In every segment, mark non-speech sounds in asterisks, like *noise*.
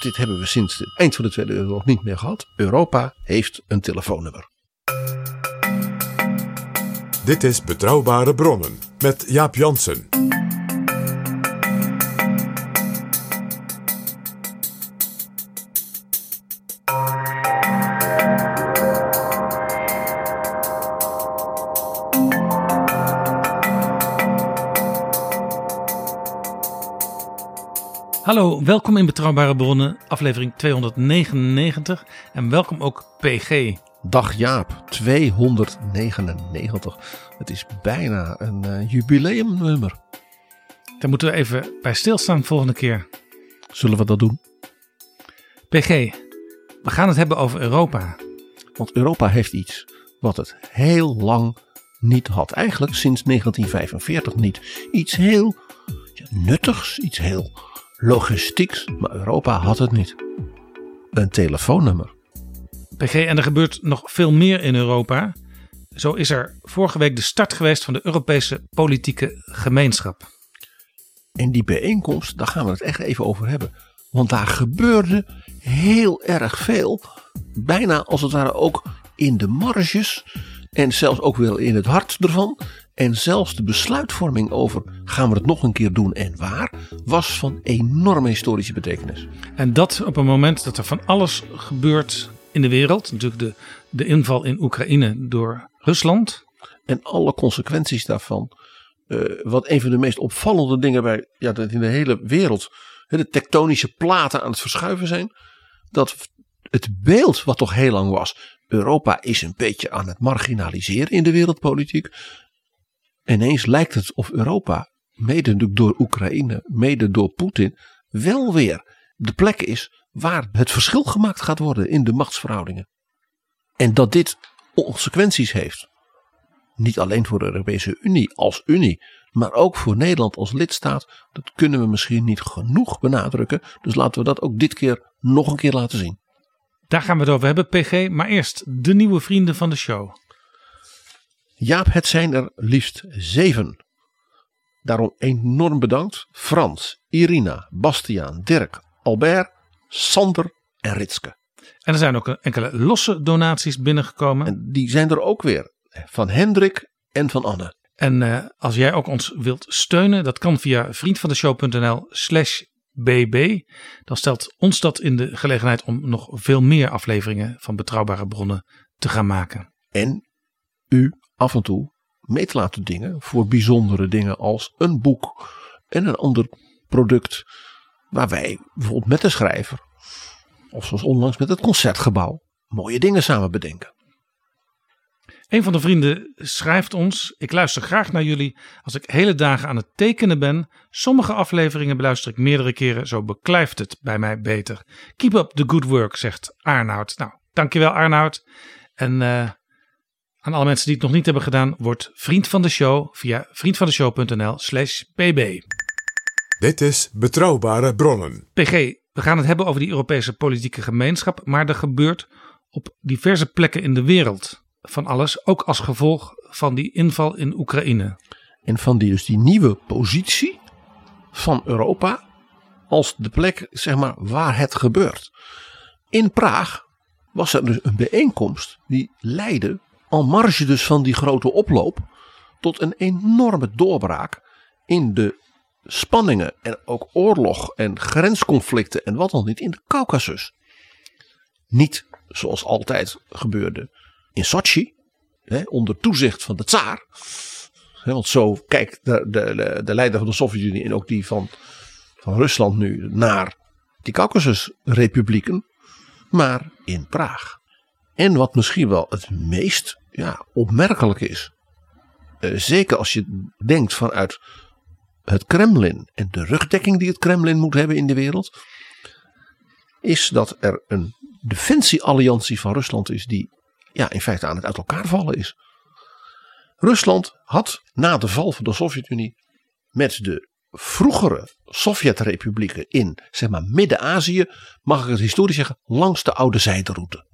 Dit hebben we sinds het eind van de Tweede Wereldoorlog niet meer gehad. Europa heeft een telefoonnummer. Dit is Betrouwbare Bronnen met Jaap Jansen. Hallo, welkom in Betrouwbare Bronnen, aflevering 299. En welkom ook PG. Dag Jaap, 299. Het is bijna een eh, jubileumnummer. Daar moeten we even bij stilstaan volgende keer. Zullen we dat doen? PG, we gaan het hebben over Europa. Want Europa heeft iets wat het heel lang niet had. Eigenlijk sinds 1945 niet. Iets heel ja, nuttigs, iets heel logistieks. Maar Europa had het niet. Een telefoonnummer. PG, en er gebeurt nog veel meer in Europa. Zo is er vorige week de start geweest van de Europese politieke gemeenschap. En die bijeenkomst, daar gaan we het echt even over hebben. Want daar gebeurde heel erg veel. Bijna als het ware ook in de marges. En zelfs ook wel in het hart ervan. En zelfs de besluitvorming over gaan we het nog een keer doen en waar. Was van enorme historische betekenis. En dat op een moment dat er van alles gebeurt in de wereld. Natuurlijk de, de inval in Oekraïne door Rusland. En alle consequenties daarvan. eh, wat een van de meest opvallende dingen bij ja, dat in de hele wereld. de tektonische platen aan het verschuiven zijn. Dat het beeld wat toch heel lang was. Europa is een beetje aan het marginaliseren in de wereldpolitiek. Ineens lijkt het of Europa, mede door Oekraïne, mede door Poetin, wel weer de plek is waar het verschil gemaakt gaat worden in de machtsverhoudingen. En dat dit consequenties heeft. Niet alleen voor de Europese Unie als Unie, maar ook voor Nederland als lidstaat. Dat kunnen we misschien niet genoeg benadrukken. Dus laten we dat ook dit keer nog een keer laten zien. Daar gaan we het over hebben, PG. Maar eerst de nieuwe vrienden van de show. Jaap, het zijn er liefst zeven. Daarom enorm bedankt. Frans, Irina, Bastiaan, Dirk, Albert, Sander en Ritske. En er zijn ook enkele losse donaties binnengekomen. En die zijn er ook weer. Van Hendrik en van Anne. En eh, als jij ook ons wilt steunen, dat kan via vriendvandeshow.nl slash bb. Dan stelt ons dat in de gelegenheid om nog veel meer afleveringen van Betrouwbare Bronnen te gaan maken. En u af en toe mee te laten dingen voor bijzondere dingen als een boek en een ander product. Waar wij bijvoorbeeld met de schrijver, of zoals onlangs met het concertgebouw, mooie dingen samen bedenken. Een van de vrienden schrijft ons: Ik luister graag naar jullie als ik hele dagen aan het tekenen ben. Sommige afleveringen beluister ik meerdere keren, zo beklijft het bij mij beter. Keep up the good work, zegt Arnoud. Nou, dankjewel Arnoud. En eh, aan alle mensen die het nog niet hebben gedaan, word vriend van de show via vriendvandeshow.nl/slash bb. Dit is Betrouwbare Bronnen. PG, we gaan het hebben over die Europese politieke gemeenschap, maar er gebeurt op diverse plekken in de wereld van alles, ook als gevolg van die inval in Oekraïne. En van die, dus die nieuwe positie van Europa als de plek zeg maar, waar het gebeurt. In Praag was er dus een bijeenkomst die leidde, al marge dus van die grote oploop, tot een enorme doorbraak in de spanningen en ook oorlog en grensconflicten en wat dan niet in de Caucasus. Niet zoals altijd gebeurde in Sochi, hè, onder toezicht van de tsaar. Hè, want zo kijkt de, de, de, de leider van de Sovjet-Unie en ook die van, van Rusland nu naar die Caucasus-republieken, maar in Praag. En wat misschien wel het meest ja, opmerkelijk is, eh, zeker als je denkt vanuit het Kremlin en de rugdekking die het Kremlin moet hebben in de wereld, is dat er een defensiealliantie van Rusland is die ja, in feite aan het uit elkaar vallen is. Rusland had na de val van de Sovjet-Unie met de vroegere Sovjet-republieken in zeg maar, Midden-Azië, mag ik het historisch zeggen, langs de oude zijderoute.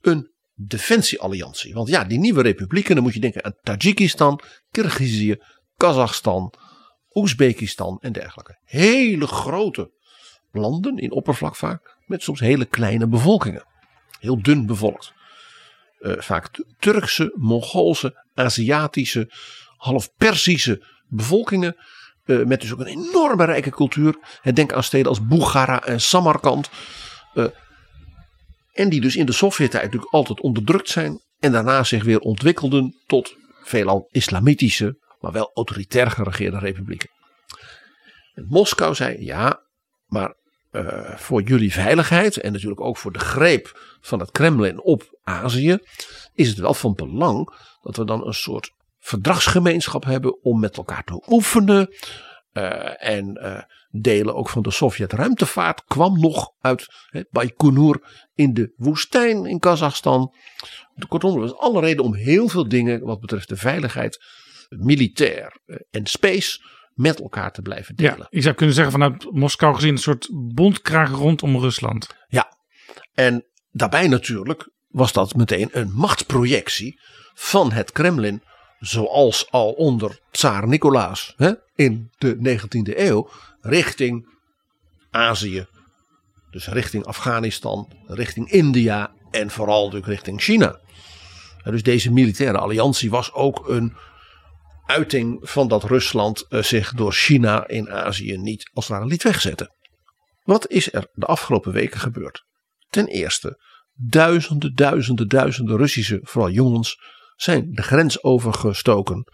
Een defensiealliantie. Want ja, die nieuwe republieken, dan moet je denken aan Tajikistan, Kirgizië, Kazachstan, Oezbekistan en dergelijke. Hele grote landen in oppervlak vaak, met soms hele kleine bevolkingen. Heel dun bevolkt. Uh, vaak Turkse, Mongoolse, Aziatische, half Persische bevolkingen. Uh, met dus ook een enorme rijke cultuur. Denk aan steden als Bukhara en Samarkand. Uh, en die dus in de Sovjet-tijd natuurlijk altijd onderdrukt zijn. En daarna zich weer ontwikkelden tot veelal islamitische, maar wel autoritair geregeerde republieken. En Moskou zei ja, maar uh, voor jullie veiligheid en natuurlijk ook voor de greep van het Kremlin op Azië, is het wel van belang dat we dan een soort verdragsgemeenschap hebben om met elkaar te oefenen. Uh, en uh, delen ook van de Sovjet-ruimtevaart kwam nog uit he, Baikonur in de woestijn in Kazachstan. Kortom, er was alle reden om heel veel dingen wat betreft de veiligheid, militair en space met elkaar te blijven delen. Ja, je zou kunnen zeggen vanuit Moskou gezien een soort bondkraag rondom Rusland. Ja, en daarbij natuurlijk was dat meteen een machtsprojectie van het Kremlin. Zoals al onder tsaar Nicolaas hè, in de 19e eeuw richting Azië. Dus richting Afghanistan, richting India en vooral natuurlijk richting China. Dus deze militaire alliantie was ook een uiting van dat Rusland eh, zich door China in Azië niet als het ware liet wegzetten. Wat is er de afgelopen weken gebeurd? Ten eerste, duizenden, duizenden, duizenden Russische, vooral jongens, zijn de grens overgestoken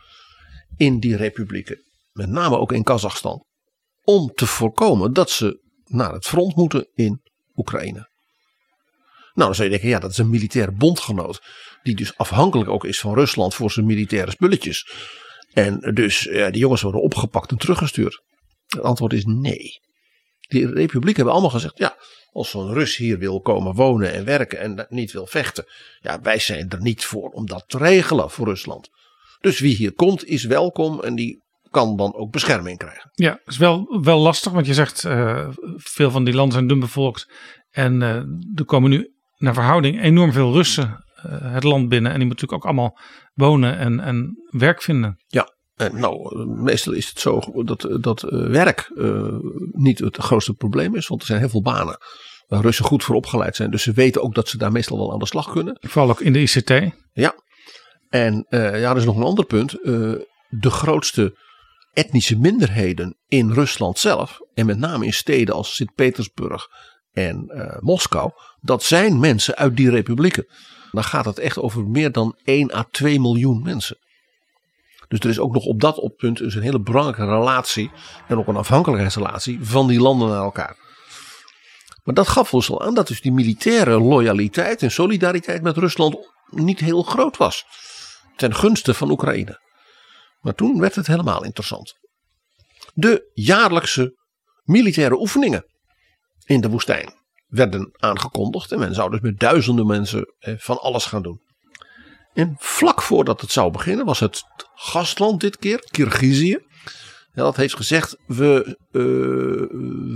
in die republieken. Met name ook in Kazachstan. Om te voorkomen dat ze naar het front moeten in Oekraïne. Nou, dan zou je denken, ja, dat is een militaire bondgenoot. Die dus afhankelijk ook is van Rusland voor zijn militaire spulletjes. En dus ja, die jongens worden opgepakt en teruggestuurd. Het antwoord is nee. Die republieken hebben allemaal gezegd: ja, als zo'n Rus hier wil komen wonen en werken en niet wil vechten, ja, wij zijn er niet voor om dat te regelen voor Rusland. Dus wie hier komt is welkom en die kan dan ook bescherming krijgen. Ja, is wel, wel lastig, want je zegt uh, veel van die landen zijn dun bevolkt. En uh, er komen nu naar verhouding enorm veel Russen uh, het land binnen. En die moeten natuurlijk ook allemaal wonen en, en werk vinden. Ja, en nou, meestal is het zo dat, dat uh, werk uh, niet het grootste probleem is, want er zijn heel veel banen waar Russen goed voor opgeleid zijn. Dus ze weten ook dat ze daar meestal wel aan de slag kunnen. Vooral ook in de ICT. Ja, en uh, ja, er is nog een ander punt. de grootste etnische minderheden in Rusland zelf, en met name in steden als Sint-Petersburg en Moskou, dat zijn mensen uit die republieken. Dan gaat het echt over meer dan 1 à 2 miljoen mensen. Dus er is ook nog op dat punt dus een hele belangrijke relatie en ook een afhankelijkheidsrelatie van die landen naar elkaar. Maar dat gaf ons al aan dat dus die militaire loyaliteit en solidariteit met Rusland niet heel groot was. Ten gunste van Oekraïne. Maar toen werd het helemaal interessant. De jaarlijkse militaire oefeningen in de woestijn werden aangekondigd. En men zou dus met duizenden mensen van alles gaan doen. En vlak voordat het zou beginnen was het gastland dit keer, Kirgizië. Ja, dat heeft gezegd, we, uh,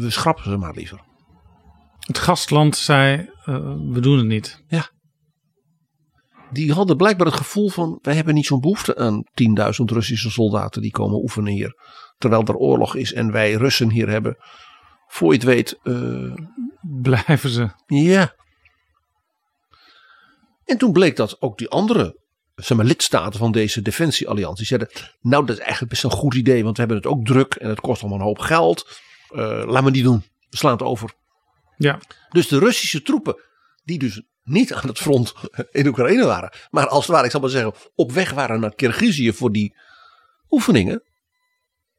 we schrappen ze maar liever. Het gastland zei, uh, we doen het niet. Ja. Die hadden blijkbaar het gevoel van, wij hebben niet zo'n behoefte aan 10.000 Russische soldaten die komen oefenen hier. Terwijl er oorlog is en wij Russen hier hebben. Voor je het weet... Uh, Blijven ze. Ja. En toen bleek dat ook die andere zeg maar, lidstaten van deze defensiealliantie zeiden, nou dat is eigenlijk best een goed idee, want we hebben het ook druk en het kost allemaal een hoop geld. Uh, laat me niet doen, we slaan het over. Ja. Dus de Russische troepen, die dus niet aan het front in Oekraïne waren, maar als het ware, ik zal maar zeggen, op weg waren naar Kirgizië voor die oefeningen,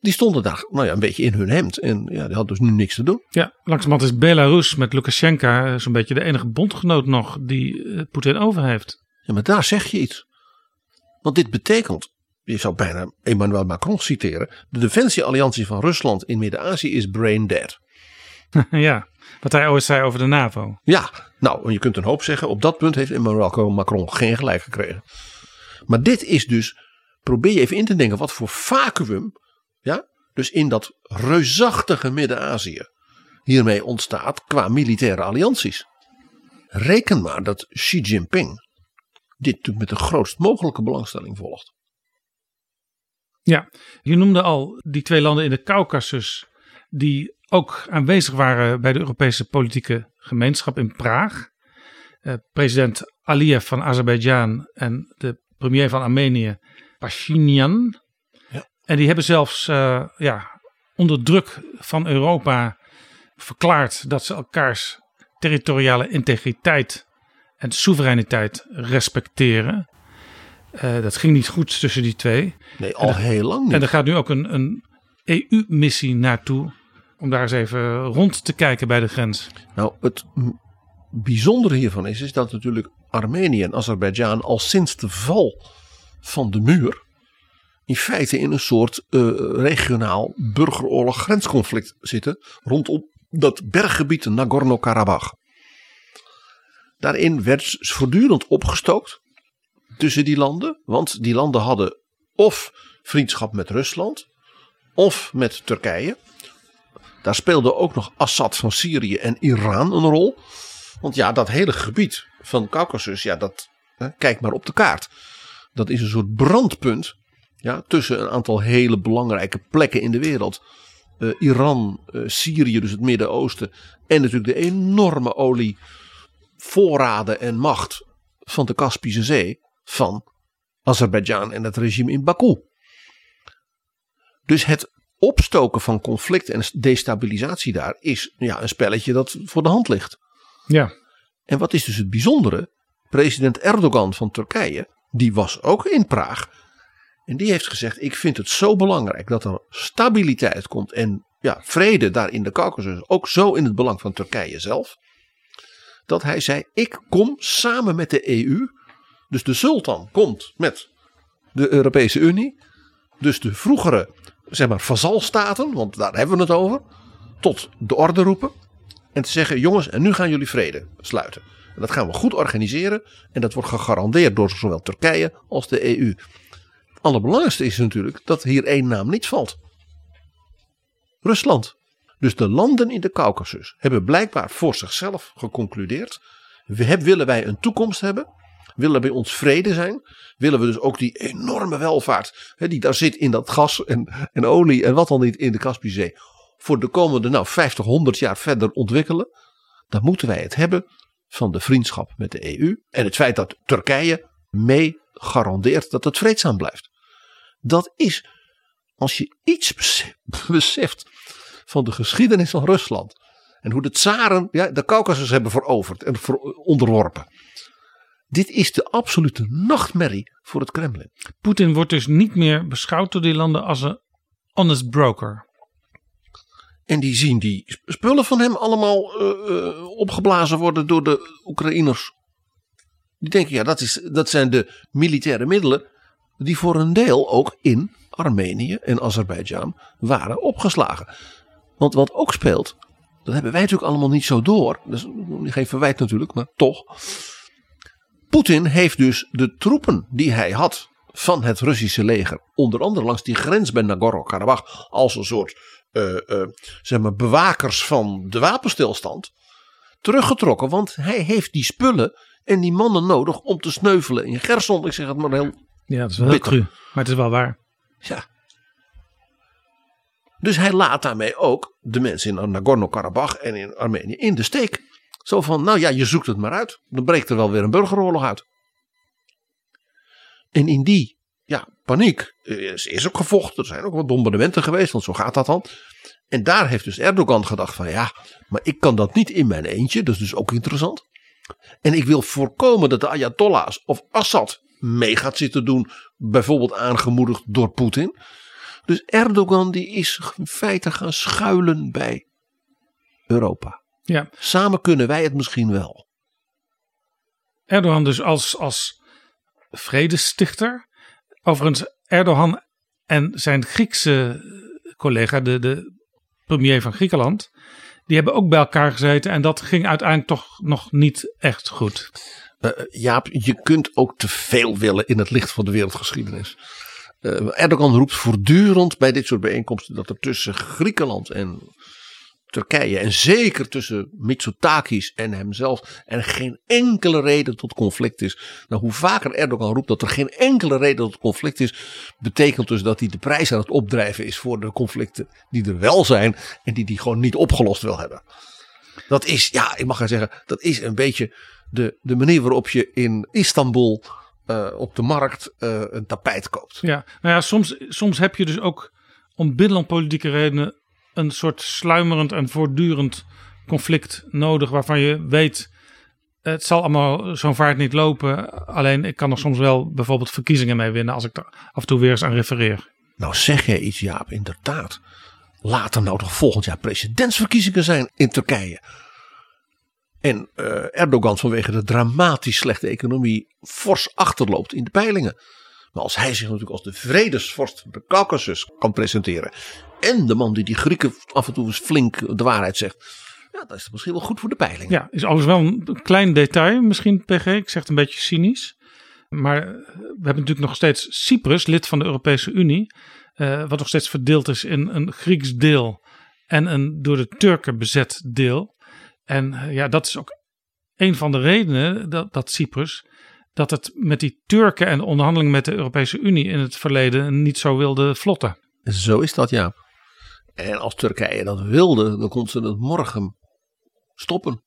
die stonden daar nou ja, een beetje in hun hemd. En ja, die hadden dus nu niks te doen. Ja, langzamerhand is Belarus met Lukashenko zo'n beetje de enige bondgenoot nog die uh, Poetin over heeft. Ja, maar daar zeg je iets. Want dit betekent, je zou bijna Emmanuel Macron citeren. De defensiealliantie van Rusland in Midden-Azië is brain dead. *laughs* ja, wat hij ooit zei over de NAVO. Ja, nou, je kunt een hoop zeggen. Op dat punt heeft Emmanuel Macron geen gelijk gekregen. Maar dit is dus, probeer je even in te denken, wat voor vacuüm, dus in dat reusachtige Midden-Azië hiermee ontstaat qua militaire allianties. Reken maar dat Xi Jinping dit met de grootst mogelijke belangstelling volgt. Ja, je noemde al die twee landen in de Caucasus die ook aanwezig waren bij de Europese politieke gemeenschap in Praag. Eh, president Aliyev van Azerbeidzjan en de premier van Armenië, Pashinyan. En die hebben zelfs uh, ja, onder druk van Europa verklaard dat ze elkaars territoriale integriteit en soevereiniteit respecteren. Uh, dat ging niet goed tussen die twee. Nee, al heel lang niet. En er gaat nu ook een, een EU-missie naartoe om daar eens even rond te kijken bij de grens. Nou, het bijzondere hiervan is, is dat natuurlijk Armenië en Azerbeidzjan al sinds de val van de muur in feite in een soort uh, regionaal burgeroorlog grensconflict zitten rondom dat berggebied Nagorno-Karabakh. Daarin werd voortdurend opgestookt tussen die landen, want die landen hadden of vriendschap met Rusland of met Turkije. Daar speelde ook nog Assad van Syrië en Iran een rol. Want ja, dat hele gebied van Caucasus, ja, dat, hè, kijk maar op de kaart. Dat is een soort brandpunt ja, tussen een aantal hele belangrijke plekken in de wereld. Uh, Iran, uh, Syrië, dus het Midden-Oosten. En natuurlijk de enorme olievoorraden en macht van de Kaspische Zee. Van Azerbeidzjan en het regime in Baku. Dus het opstoken van conflict en destabilisatie daar is ja, een spelletje dat voor de hand ligt. Ja. En wat is dus het bijzondere? President Erdogan van Turkije, die was ook in Praag. En die heeft gezegd: Ik vind het zo belangrijk dat er stabiliteit komt en ja, vrede daar in de Caucasus, ook zo in het belang van Turkije zelf. Dat hij zei: Ik kom samen met de EU. Dus de sultan komt met de Europese Unie. Dus de vroegere zeg maar vazalstaten, want daar hebben we het over, tot de orde roepen. En te zeggen, jongens, en nu gaan jullie vrede sluiten. En dat gaan we goed organiseren. En dat wordt gegarandeerd door zowel Turkije als de EU. Allerbelangrijkste is natuurlijk dat hier één naam niet valt. Rusland. Dus de landen in de Caucasus hebben blijkbaar voor zichzelf geconcludeerd. Willen wij een toekomst hebben? Willen bij ons vrede zijn? Willen we dus ook die enorme welvaart hè, die daar zit in dat gas en, en olie en wat dan niet in de Kaspische Zee voor de komende nou, 50, 100 jaar verder ontwikkelen? Dan moeten wij het hebben van de vriendschap met de EU en het feit dat Turkije mee garandeert dat het vreedzaam blijft. Dat is, als je iets *laughs* beseft van de geschiedenis van Rusland en hoe de tsaren ja, de Caucasus hebben veroverd en onderworpen. Dit is de absolute nachtmerrie voor het Kremlin. Poetin wordt dus niet meer beschouwd door die landen als een honest broker. En die zien die spullen van hem allemaal uh, opgeblazen worden door de Oekraïners. Die denken, ja, dat, is, dat zijn de militaire middelen die voor een deel ook in Armenië en Azerbeidzjan waren opgeslagen. Want wat ook speelt, dat hebben wij natuurlijk allemaal niet zo door. Is geen verwijt natuurlijk, maar toch. Poetin heeft dus de troepen die hij had van het Russische leger, onder andere langs die grens bij Nagorno-Karabakh, als een soort uh, uh, zeg maar bewakers van de wapenstilstand, teruggetrokken. Want hij heeft die spullen en die mannen nodig om te sneuvelen in Gerson. Ik zeg het maar heel. Ja, dat is wel heel cru, maar het is wel waar. Ja. Dus hij laat daarmee ook de mensen in Nagorno-Karabakh en in Armenië in de steek. Zo van, nou ja, je zoekt het maar uit. Dan breekt er wel weer een burgeroorlog uit. En in die ja, paniek is, is ook gevochten. Er zijn ook wat bombardementen geweest, want zo gaat dat dan. En daar heeft dus Erdogan gedacht van ja, maar ik kan dat niet in mijn eentje. Dat is dus ook interessant. En ik wil voorkomen dat de Ayatollahs of Assad mee gaat zitten doen. Bijvoorbeeld aangemoedigd door Poetin. Dus Erdogan die is in feite gaan schuilen bij Europa. Ja. Samen kunnen wij het misschien wel. Erdogan dus als, als vredestichter. Overigens, Erdogan en zijn Griekse collega, de, de premier van Griekenland, die hebben ook bij elkaar gezeten en dat ging uiteindelijk toch nog niet echt goed. Uh, Jaap, je kunt ook te veel willen in het licht van de wereldgeschiedenis. Uh, Erdogan roept voortdurend bij dit soort bijeenkomsten dat er tussen Griekenland en Turkije en zeker tussen Mitsotakis en hemzelf en geen enkele reden tot conflict is. Nou, hoe vaker Erdogan roept dat er geen enkele reden tot conflict is, betekent dus dat hij de prijs aan het opdrijven is voor de conflicten die er wel zijn en die hij gewoon niet opgelost wil hebben. Dat is, ja, ik mag gaan zeggen, dat is een beetje de, de manier waarop je in Istanbul uh, op de markt uh, een tapijt koopt. Ja, nou ja, soms, soms heb je dus ook om binnenlandpolitieke redenen een soort sluimerend en voortdurend conflict nodig waarvan je weet het zal allemaal zo'n vaart niet lopen. Alleen ik kan er soms wel bijvoorbeeld verkiezingen mee winnen als ik er af en toe weer eens aan refereer. Nou zeg jij iets Jaap, inderdaad. Later nou toch volgend jaar presidentsverkiezingen zijn in Turkije. En uh, Erdogan vanwege de dramatisch slechte economie fors achterloopt in de peilingen. Maar als hij zich natuurlijk als de vredesvorst van de Caucasus kan presenteren. En de man die die Grieken af en toe eens flink de waarheid zegt. Ja, dat is misschien wel goed voor de peiling. Ja, is alles wel een klein detail misschien, PG. Ik zeg het een beetje cynisch. Maar we hebben natuurlijk nog steeds Cyprus, lid van de Europese Unie. Uh, wat nog steeds verdeeld is in een Grieks deel en een door de Turken bezet deel. En uh, ja, dat is ook een van de redenen dat, dat Cyprus dat het met die Turken en de onderhandeling met de Europese Unie in het verleden niet zo wilde vlotten. Zo is dat, ja. En als Turkije dat wilde, dan kon ze het morgen stoppen.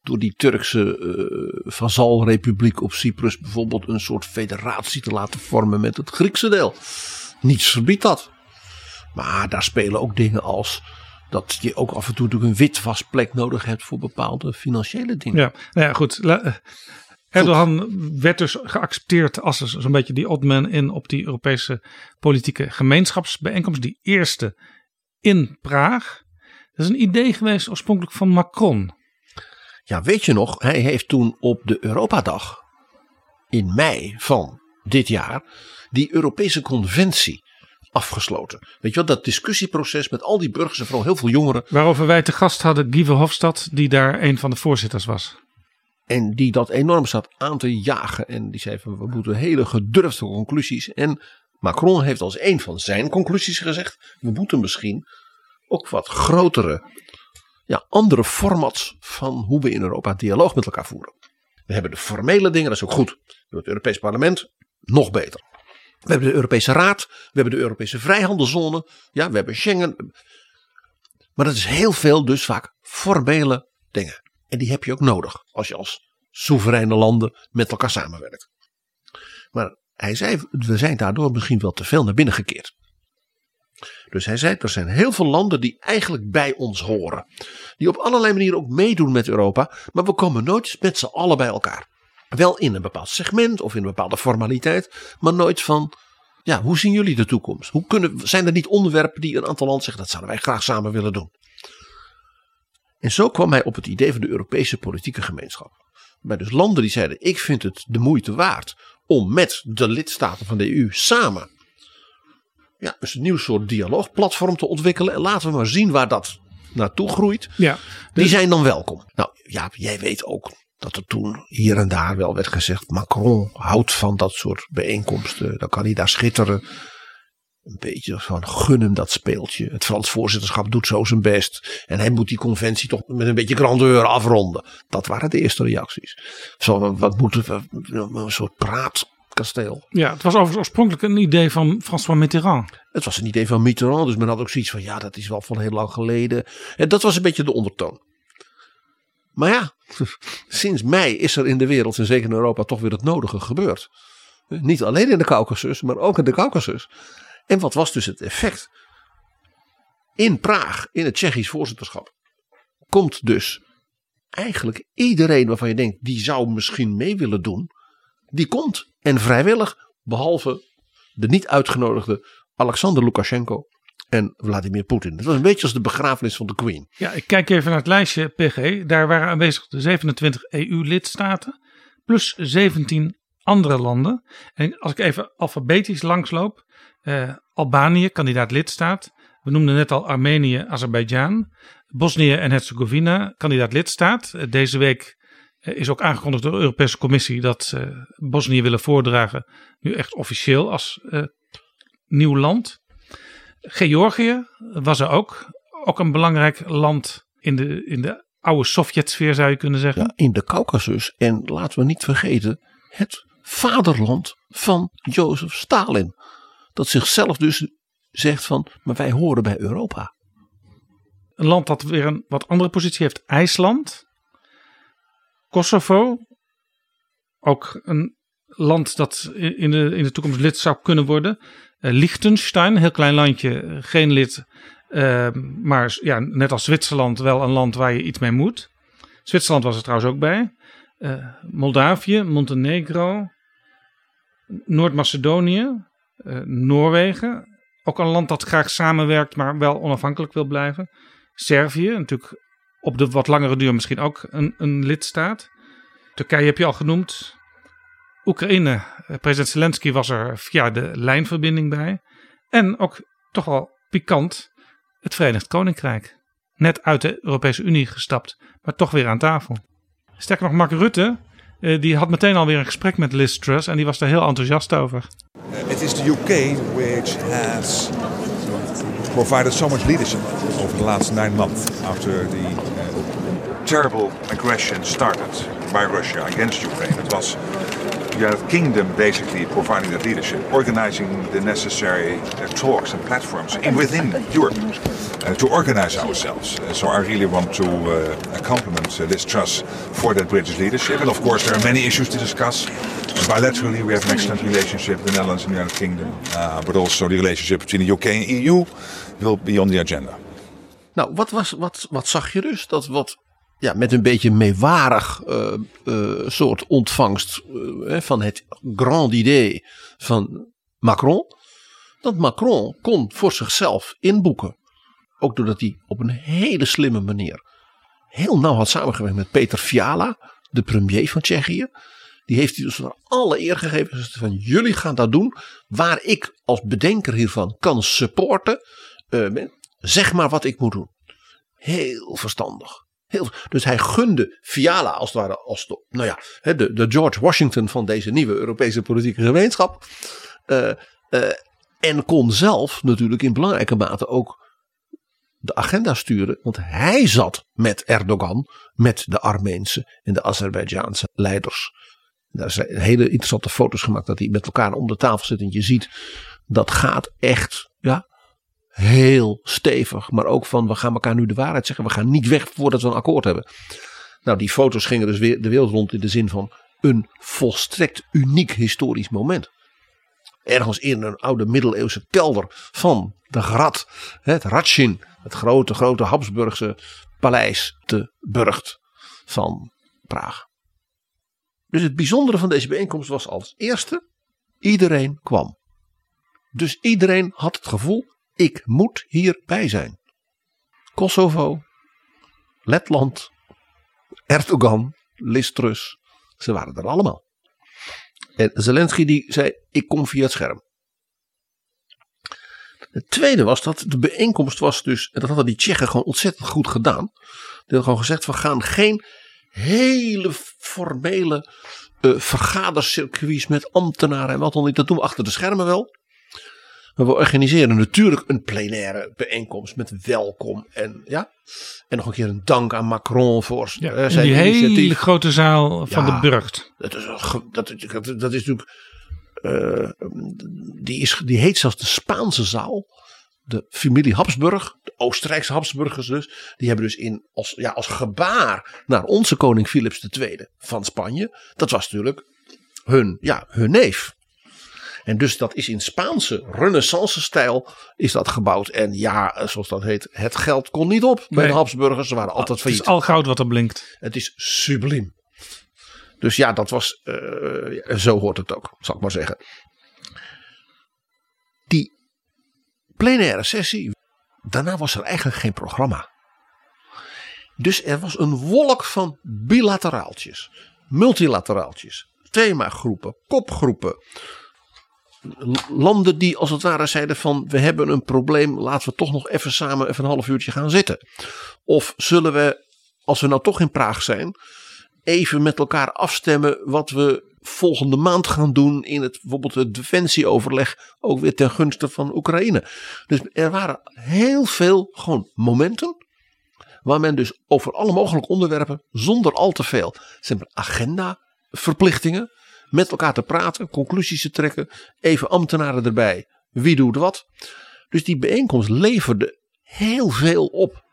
Door die Turkse uh, vazalrepubliek op Cyprus bijvoorbeeld een soort federatie te laten vormen met het Griekse deel. Niets verbiedt dat. Maar daar spelen ook dingen als dat je ook af en toe een witwasplek nodig hebt voor bepaalde financiële dingen. Ja, nou ja goed. Erdogan werd dus geaccepteerd als zo'n beetje die oddman in op die Europese politieke gemeenschapsbijeenkomst. Die eerste in Praag. Dat is een idee geweest oorspronkelijk van Macron. Ja, weet je nog, hij heeft toen op de Europadag in mei van dit jaar die Europese conventie afgesloten. Weet je wel, dat discussieproces met al die burgers en vooral heel veel jongeren. Waarover wij te gast hadden Guy Verhofstadt, die daar een van de voorzitters was. En die dat enorm zat aan te jagen. En die zei van we moeten hele gedurfde conclusies. En Macron heeft als een van zijn conclusies gezegd. We moeten misschien ook wat grotere, ja, andere formats van hoe we in Europa dialoog met elkaar voeren. We hebben de formele dingen, dat is ook goed. Het Europees Parlement, nog beter. We hebben de Europese Raad, we hebben de Europese Vrijhandelzone, ja, we hebben Schengen. Maar dat is heel veel dus vaak formele dingen. En die heb je ook nodig als je als soevereine landen met elkaar samenwerkt. Maar hij zei, we zijn daardoor misschien wel te veel naar binnen gekeerd. Dus hij zei, er zijn heel veel landen die eigenlijk bij ons horen. Die op allerlei manieren ook meedoen met Europa, maar we komen nooit met z'n allen bij elkaar. Wel in een bepaald segment of in een bepaalde formaliteit, maar nooit van, ja, hoe zien jullie de toekomst? Hoe kunnen, zijn er niet onderwerpen die een aantal landen zeggen, dat zouden wij graag samen willen doen? En zo kwam hij op het idee van de Europese politieke gemeenschap. Bij dus landen die zeiden: Ik vind het de moeite waard om met de lidstaten van de EU samen ja, dus een nieuw soort dialoogplatform te ontwikkelen. En laten we maar zien waar dat naartoe groeit. Ja, dus... Die zijn dan welkom. Nou ja, jij weet ook dat er toen hier en daar wel werd gezegd: Macron houdt van dat soort bijeenkomsten. Dan kan hij daar schitteren een beetje van gun hem dat speeltje. Het Frans voorzitterschap doet zo zijn best. En hij moet die conventie toch met een beetje grandeur afronden. Dat waren de eerste reacties. Zo, wat moeten we, een soort praatkasteel. Ja, het was overigens oorspronkelijk een idee van François Mitterrand. Het was een idee van Mitterrand, dus men had ook zoiets van ja, dat is wel van heel lang geleden. En dat was een beetje de ondertoon. Maar ja, sinds mei is er in de wereld en zeker in Europa toch weer het nodige gebeurd. Niet alleen in de Caucasus, maar ook in de Caucasus. En wat was dus het effect? In Praag, in het Tsjechisch voorzitterschap, komt dus eigenlijk iedereen waarvan je denkt die zou misschien mee willen doen, die komt en vrijwillig, behalve de niet uitgenodigde Alexander Lukashenko en Vladimir Poetin. Het was een beetje als de begrafenis van de Queen. Ja, ik kijk even naar het lijstje PG. Daar waren aanwezig de 27 EU-lidstaten plus 17 andere landen. En als ik even alfabetisch langsloop. eh, Albanië, kandidaat lidstaat. We noemden net al Armenië, Azerbeidzjan. Bosnië en Herzegovina, kandidaat lidstaat. Eh, deze week eh, is ook aangekondigd door de Europese Commissie dat ze Bosnië willen voordragen. Nu echt officieel als eh, nieuw land. Georgië was er ook. Ook een belangrijk land in de, in de oude Sovjetsfeer zou je kunnen zeggen. Ja, in de Caucasus. En laten we niet vergeten, het vaderland van Jozef Stalin. Dat zichzelf dus zegt van, maar wij horen bij Europa. Een land dat weer een wat andere positie heeft. IJsland. Kosovo. Ook een land dat in de, in de toekomst lid zou kunnen worden. Uh, Liechtenstein, heel klein landje, geen lid. Uh, maar ja, net als Zwitserland wel een land waar je iets mee moet. Zwitserland was er trouwens ook bij. Uh, Moldavië, Montenegro, Noord-Macedonië, Noorwegen. Ook een land dat graag samenwerkt, maar wel onafhankelijk wil blijven. Servië, natuurlijk op de wat langere duur misschien ook een, een lidstaat. Turkije heb je al genoemd. Oekraïne, president Zelensky was er via de lijnverbinding bij. En ook toch wel pikant, het Verenigd Koninkrijk. Net uit de Europese Unie gestapt, maar toch weer aan tafel. Sterker nog, Mark Rutte, die had meteen alweer een gesprek met Liz Truss en die was daar heel enthousiast over. It is the UK which has provided so much leadership over the last nine months after the uh, terrible aggression started by Russia against Ukraine. Was United Kingdom basically providing that leadership, organizing the necessary uh, talks and platforms in within Europe uh, to organize ourselves. Uh, so I really want to uh, compliment uh, Liz Truss for that British leadership. And of course, there are many issues to discuss. Bilaterally, we have an excellent relationship with the Netherlands and the United Kingdom, uh, but also the relationship between the UK and EU will be on the agenda. Nou, wat, was, wat, wat zag je dus? Dat wat ja, met een beetje meewarig uh, uh, soort ontvangst uh, van het grand idee van Macron. Dat Macron kon voor zichzelf inboeken. Ook doordat hij op een hele slimme manier heel nauw had samengewerkt met Peter Fiala, de premier van Tsjechië. Die heeft hij dus alle eer gegeven. Van jullie gaan dat doen. Waar ik als bedenker hiervan kan supporten. zeg maar wat ik moet doen. Heel verstandig. Dus hij gunde Fiala als het ware als de, nou ja, de, de George Washington van deze nieuwe Europese politieke gemeenschap. Uh, uh, en kon zelf natuurlijk in belangrijke mate ook de agenda sturen. Want hij zat met Erdogan, met de Armeense en de Azerbeidzjaanse leiders. Daar zijn hele interessante foto's gemaakt dat hij met elkaar om de tafel zit. En je ziet, dat gaat echt ja, heel stevig. Maar ook van, we gaan elkaar nu de waarheid zeggen. We gaan niet weg voordat we een akkoord hebben. Nou, die foto's gingen dus weer de wereld rond in de zin van een volstrekt uniek historisch moment. Ergens in een oude middeleeuwse kelder van de Grad, het Ratschin, het grote, grote Habsburgse paleis te Burgt van Praag. Dus het bijzondere van deze bijeenkomst was als eerste, iedereen kwam. Dus iedereen had het gevoel, ik moet hierbij zijn. Kosovo, Letland, Erdogan, Liz Truss, ze waren er allemaal. En Zelensky die zei, ik kom via het scherm. Het tweede was dat de bijeenkomst was dus, en dat hadden die Tsjechen gewoon ontzettend goed gedaan. Die hadden gewoon gezegd, we gaan geen hele formele uh, vergadercircuits met ambtenaren en wat dan niet. Dat doen we achter de schermen wel. Maar we organiseren natuurlijk een plenaire bijeenkomst met welkom en ja. En nog een keer een dank aan Macron voor ja, uh, zijn die initiatief. hele grote zaal van Ja. de Burgt. Dat is, dat, dat is natuurlijk. eh, die, is, die heet zelfs de Spaanse zaal. de familie Habsburg, de Oostenrijkse Habsburgers dus, die hebben dus in, als, ja, als gebaar naar onze koning Philips II van Spanje, dat was natuurlijk hun, ja, hun neef. En dus dat is in Spaanse renaissance stijl is dat gebouwd. En ja, zoals dat heet, het geld kon niet op bij Nee. de Habsburgers. Ze waren altijd Het failliet. is al goud wat er blinkt. Het is subliem. Dus ja, dat was. eh, zo hoort het ook, zal ik maar zeggen. Die plenaire sessie. Daarna was er eigenlijk geen programma. Dus er was een wolk van bilateraaltjes, multilateraaltjes, themagroepen, kopgroepen. Landen die als het ware zeiden van we hebben een probleem, laten we toch nog even samen even een half uurtje gaan zitten. Of zullen we, als we nou toch in Praag zijn, even met elkaar afstemmen wat we volgende maand gaan doen in het bijvoorbeeld het defensieoverleg, ook weer ten gunste van Oekraïne. Dus er waren heel veel gewoon momenten waar men dus over alle mogelijke onderwerpen zonder al te veel maar, agenda verplichtingen met elkaar te praten, conclusies te trekken, even ambtenaren erbij, wie doet wat. Dus die bijeenkomst leverde heel veel op.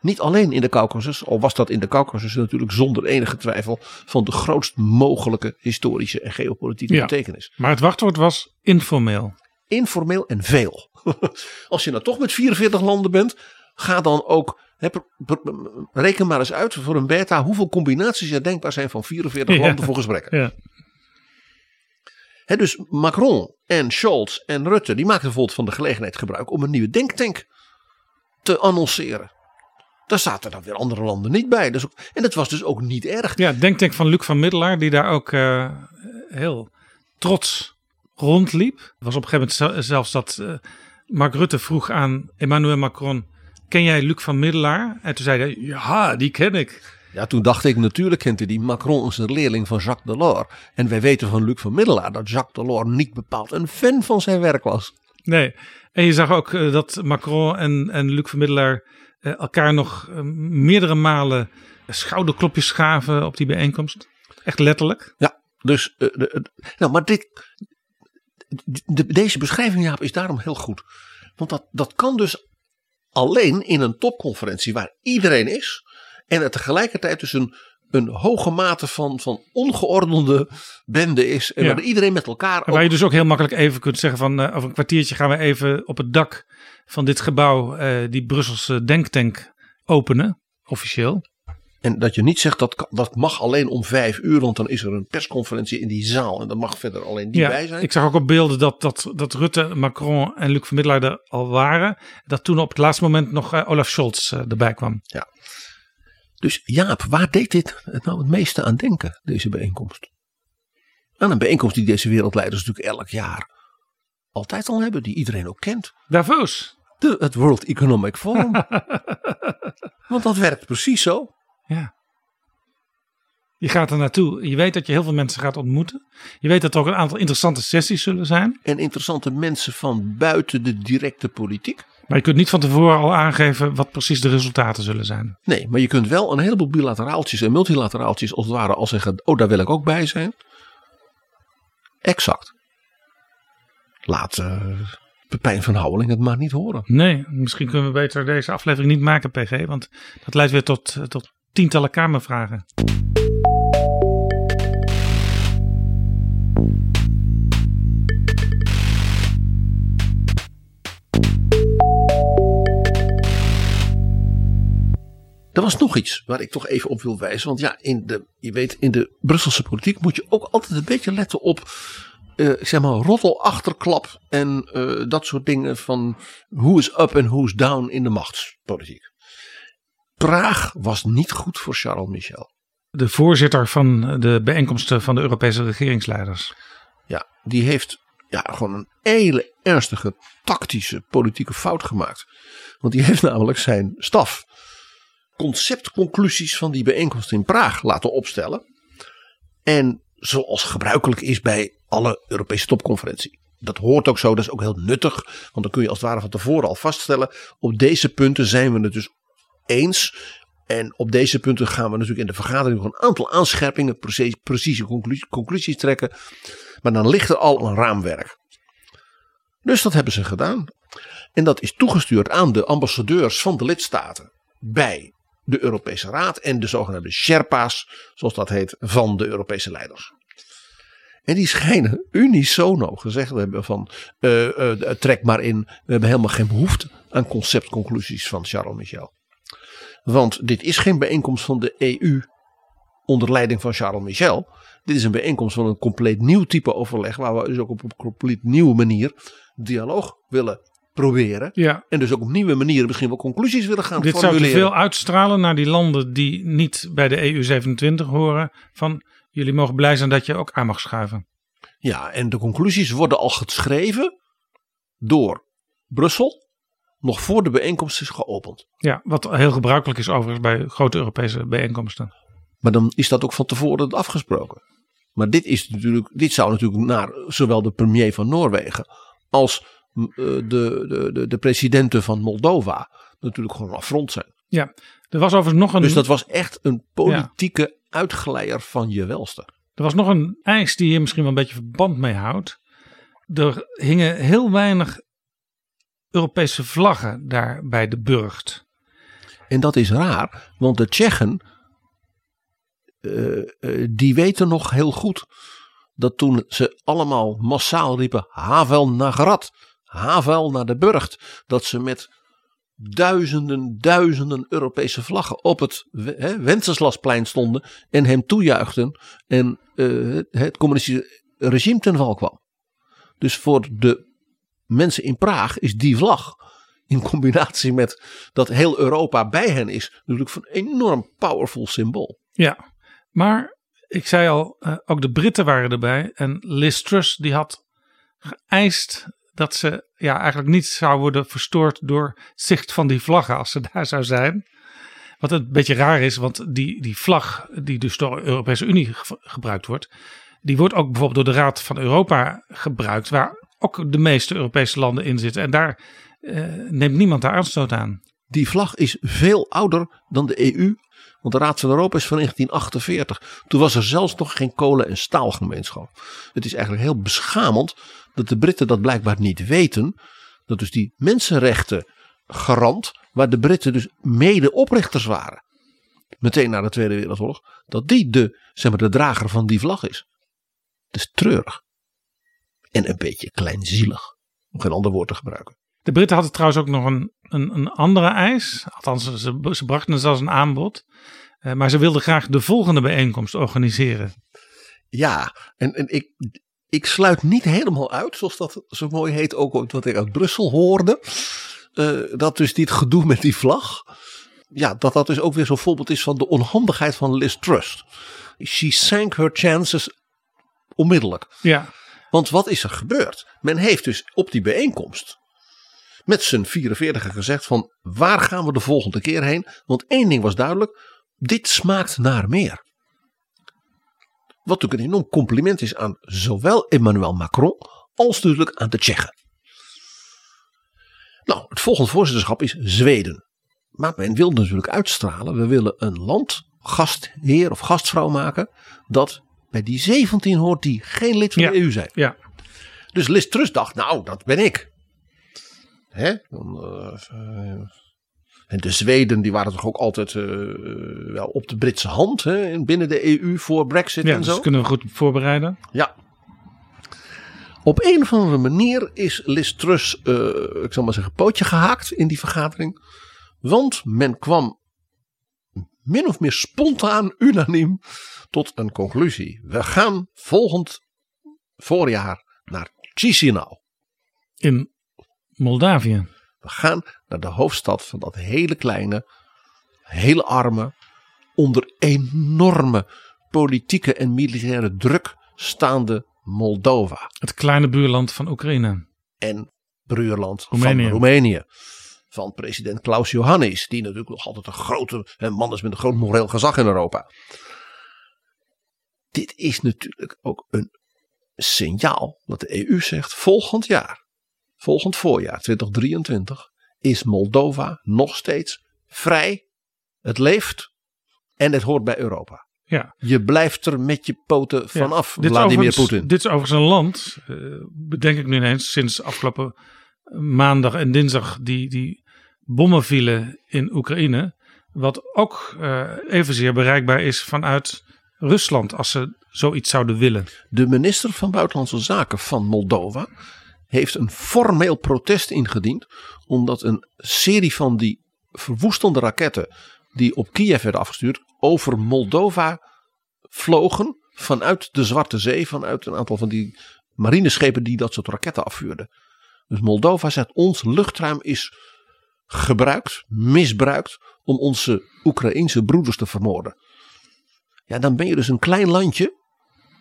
Niet alleen in de Caucasus, al was dat in de Caucasus natuurlijk zonder enige twijfel van de grootst mogelijke historische en geopolitieke Ja. betekenis. Maar het wachtwoord was informeel. Informeel en veel. *laughs* Als je nou toch met 44 landen bent, ga dan ook. reken maar eens uit voor een beta hoeveel combinaties er denkbaar zijn van 44 *laughs* Ja. landen voor gesprekken. Ja. Dus Macron en Scholz en Rutte die maakten bijvoorbeeld van de gelegenheid gebruik om een nieuwe denktank te annonceren. Daar zaten dan weer andere landen niet bij. Dus ook, en dat was dus ook niet erg. Ja, denktank van Luc van Middelaar, die daar ook eh, heel trots rondliep. Was op een gegeven moment zel- zelfs dat eh, Mark Rutte vroeg aan Emmanuel Macron: Ken jij Luc van Middelaar? En toen zei hij: Ja, die ken ik. Ja, toen dacht ik natuurlijk kent hij die Macron is een leerling van Jacques Delors. En wij weten van Luc van Middelaar dat Jacques Delors niet bepaald een fan van zijn werk was. Nee. En je zag ook eh, dat Macron en, en Luc van Middelaar eh, elkaar nog eh, meerdere malen schouderklopjes gaven op die bijeenkomst. Echt letterlijk. Ja, dus, de, de- nou, maar dit, de, deze beschrijving, Jaap, is daarom heel goed. Want dat, dat kan dus alleen in een topconferentie waar iedereen is. En er tegelijkertijd dus een, een hoge mate van, van ongeordende bende is. En Ja. waar iedereen met elkaar. En waar je dus ook heel makkelijk even kunt zeggen van over een kwartiertje gaan we even op het dak van dit gebouw eh, die Brusselse denktank openen, officieel. En dat je niet zegt dat dat mag alleen om vijf uur, want dan is er een persconferentie in die zaal. En dan mag verder alleen die bij zijn. ik zag ook op beelden dat, dat, dat Rutte, Macron en Luc van Middelaar er al waren. Dat toen op het laatste moment nog eh, Olaf Scholz eh, erbij kwam. Dus Jaap, waar deed dit het nou het meeste aan denken, deze bijeenkomst? Aan een bijeenkomst die deze wereldleiders natuurlijk elk jaar altijd al hebben, die iedereen ook kent. Davos. De, het World Economic *laughs* Forum. Want dat werkt precies zo. Ja. Je gaat er naartoe. Je weet dat je heel veel mensen gaat ontmoeten. Je weet dat er ook een aantal interessante sessies zullen zijn. En interessante mensen van buiten de directe politiek. Maar je kunt niet van tevoren al aangeven wat precies de resultaten zullen zijn. Nee, maar je kunt wel een heleboel bilateraaltjes en multilateraaltjes als het ware al zeggen, oh daar wil ik ook bij zijn. Exact. Laat eh, Pepijn van Houweling het maar niet horen. Nee, misschien kunnen we beter deze aflevering niet maken, PG. Want dat leidt weer tot, eh, tot tientallen kamervragen. Er was nog iets waar ik toch even op wil wijzen. Want ja, in de, je weet, in de Brusselse politiek moet je ook altijd een beetje letten op. eh, zeg maar, en eh, dat soort dingen van who is up en who is down in de machtspolitiek. Praag was niet goed voor Charles Michel. De voorzitter van de bijeenkomsten van de Europese regeringsleiders. Ja, die heeft ja, gewoon een hele ernstige tactische politieke fout gemaakt. Want die *laughs* heeft namelijk zijn staf conceptconclusies van die bijeenkomst in Praag laten opstellen. En zoals gebruikelijk is bij alle Europese topconferentie. Dat hoort ook zo, dat is ook heel nuttig. Want dan kun je als het ware van tevoren al vaststellen. Op deze punten zijn we het dus eens. En op deze punten gaan we natuurlijk in de vergadering nog een aantal aanscherpingen, precieze, precieze conclu- conclusies trekken. Maar dan ligt er al een raamwerk. Dus dat hebben ze gedaan. En dat is toegestuurd aan de ambassadeurs van de lidstaten bij de Europese Raad en de zogenaamde Sherpa's, zoals dat heet, van de Europese leiders. En die schijnen unisono gezegd te hebben van eh, eh, trek maar in, we hebben helemaal geen behoefte aan conceptconclusies van Charles Michel. Want dit is geen bijeenkomst van de EU onder leiding van Charles Michel. Dit is een bijeenkomst van een compleet nieuw type overleg, waar we dus ook op een compleet nieuwe manier dialoog willen proberen. Ja. En dus ook op nieuwe manieren misschien wel conclusies willen gaan Dit zou te formuleren. veel uitstralen naar die landen die niet bij de EU 27 horen. Van jullie mogen blij zijn dat je ook aan mag schuiven. Ja, en de conclusies worden al geschreven door Brussel nog voor de bijeenkomst is geopend. Ja, wat heel gebruikelijk is overigens bij grote Europese bijeenkomsten. Maar dan is dat ook van tevoren afgesproken. Maar dit, is natuurlijk, dit zou natuurlijk naar zowel de premier van Noorwegen als mm, eh, de, de, de, de presidenten van Moldova natuurlijk gewoon affront zijn. Ja, er was overigens nog een, Dus dat was echt een politieke uitgeleier van je welste. er was nog een eis die hier misschien wel een beetje verband mee houdt. Er hingen heel weinig Europese vlaggen daar bij de burcht. En dat is raar, want de Tsjechen, eh, eh, die weten nog heel goed dat toen ze allemaal massaal riepen Havel naar Grad, Havel naar de Burgt, dat ze met duizenden, duizenden Europese vlaggen op het hè, Wenceslasplein stonden en hem toejuichten en eh, het communistische regime ten val kwam. Dus voor de mensen in Praag is die vlag in combinatie met dat heel Europa bij hen is, natuurlijk een enorm powerful symbool. Ja, maar ik zei al, eh, ook de Britten waren erbij. En Liz Truss die had geëist dat ze ja, eigenlijk niet zou worden verstoord door zicht van die vlaggen als ze *laughs* daar zou zijn. Wat een beetje raar is, want die, die vlag die dus door de Europese Unie ge- gebruikt wordt, die wordt ook bijvoorbeeld door de Raad van Europa gebruikt, waar ook de meeste Europese landen in zitten. En daar eh, neemt niemand daar aanstoot aan. Die vlag is veel ouder dan de EU, want de Raad van Europa is van 1948. Toen was er zelfs nog geen kolen- en staalgemeenschap. Het is eigenlijk heel beschamend dat de Britten dat blijkbaar niet weten. Dat dus die mensenrechten garant, waar de Britten dus mede oprichters waren. Meteen na de Tweede Wereldoorlog. Dat die de, zeg maar, de drager van die vlag is. Het is treurig. En een beetje kleinzielig. Om geen ander woord te gebruiken. De Britten hadden trouwens ook nog een, een, een andere eis. Althans, ze, ze brachten het als een aanbod. Eh, maar ze wilden graag de volgende bijeenkomst organiseren. Ja, en, en ik, ik sluit niet helemaal uit, zoals dat zo mooi heet, ook wat ik uit Brussel hoorde. eh, dat dus dit gedoe met die vlag. Ja, dat dat dus ook weer zo'n voorbeeld is van de onhandigheid van Liz Truss. She sank her chances onmiddellijk. Ja, Want wat is er gebeurd? Men heeft dus op die bijeenkomst met z'n 44 gezegd van waar gaan we de volgende keer heen? Want één ding was duidelijk, dit smaakt naar meer. Wat natuurlijk een enorm compliment is aan zowel Emmanuel Macron als natuurlijk aan de Tsjechen. Nou, het volgende voorzitterschap is Zweden. Maar men wil natuurlijk uitstralen, we willen een land gastheer of gastvrouw maken dat bij die 17 hoort die geen lid van Ja. de EU zijn. ja. Dus Liz Truss dacht, nou, dat ben ik. Hè? Dan, eh, eh, en de Zweden, die waren toch ook altijd eh, wel op de Britse hand hè? en binnen de EU voor Brexit ja en dus zo. dat kunnen we goed voorbereiden. Ja. Op een of andere manier is Liz Truss, ik zal maar zeggen, pootje gehaakt in die vergadering. Want men kwam min of meer spontaan, unaniem, tot een conclusie. We gaan volgend voorjaar naar Chisinau. In Moldavië. We gaan naar de hoofdstad van dat hele kleine, hele arme, onder enorme politieke en militaire druk staande Moldova. Het kleine buurland van Oekraïne. En buurland Roemenië. van Roemenië. Van president Klaus Johannes, die natuurlijk nog altijd een grote man is met een groot moreel gezag in Europa. Dit is natuurlijk ook een signaal dat de EU zegt volgend jaar, volgend voorjaar 2023, is Moldova nog steeds vrij. Het leeft en het hoort bij Europa. Ja. Je blijft er met je poten vanaf, is Vladimir Poetin. Dit is overigens een land, eh, bedenk ik nu ineens, sinds afgelopen maandag en dinsdag die, die bommen vielen in Oekraïne. Wat ook uh, evenzeer bereikbaar is vanuit Rusland als ze zoiets zouden willen. De minister van Buitenlandse Zaken van Moldova heeft een formeel protest ingediend. Omdat een serie van die verwoestende raketten die op Kiev werden afgestuurd over Moldova vlogen vanuit de Zwarte Zee. Vanuit een aantal van die marineschepen die dat soort raketten afvuurden. Dus Moldova zegt ons luchtruim is gebruikt, misbruikt om onze Oekraïense broeders te vermoorden. Ja, dan ben je dus een klein landje.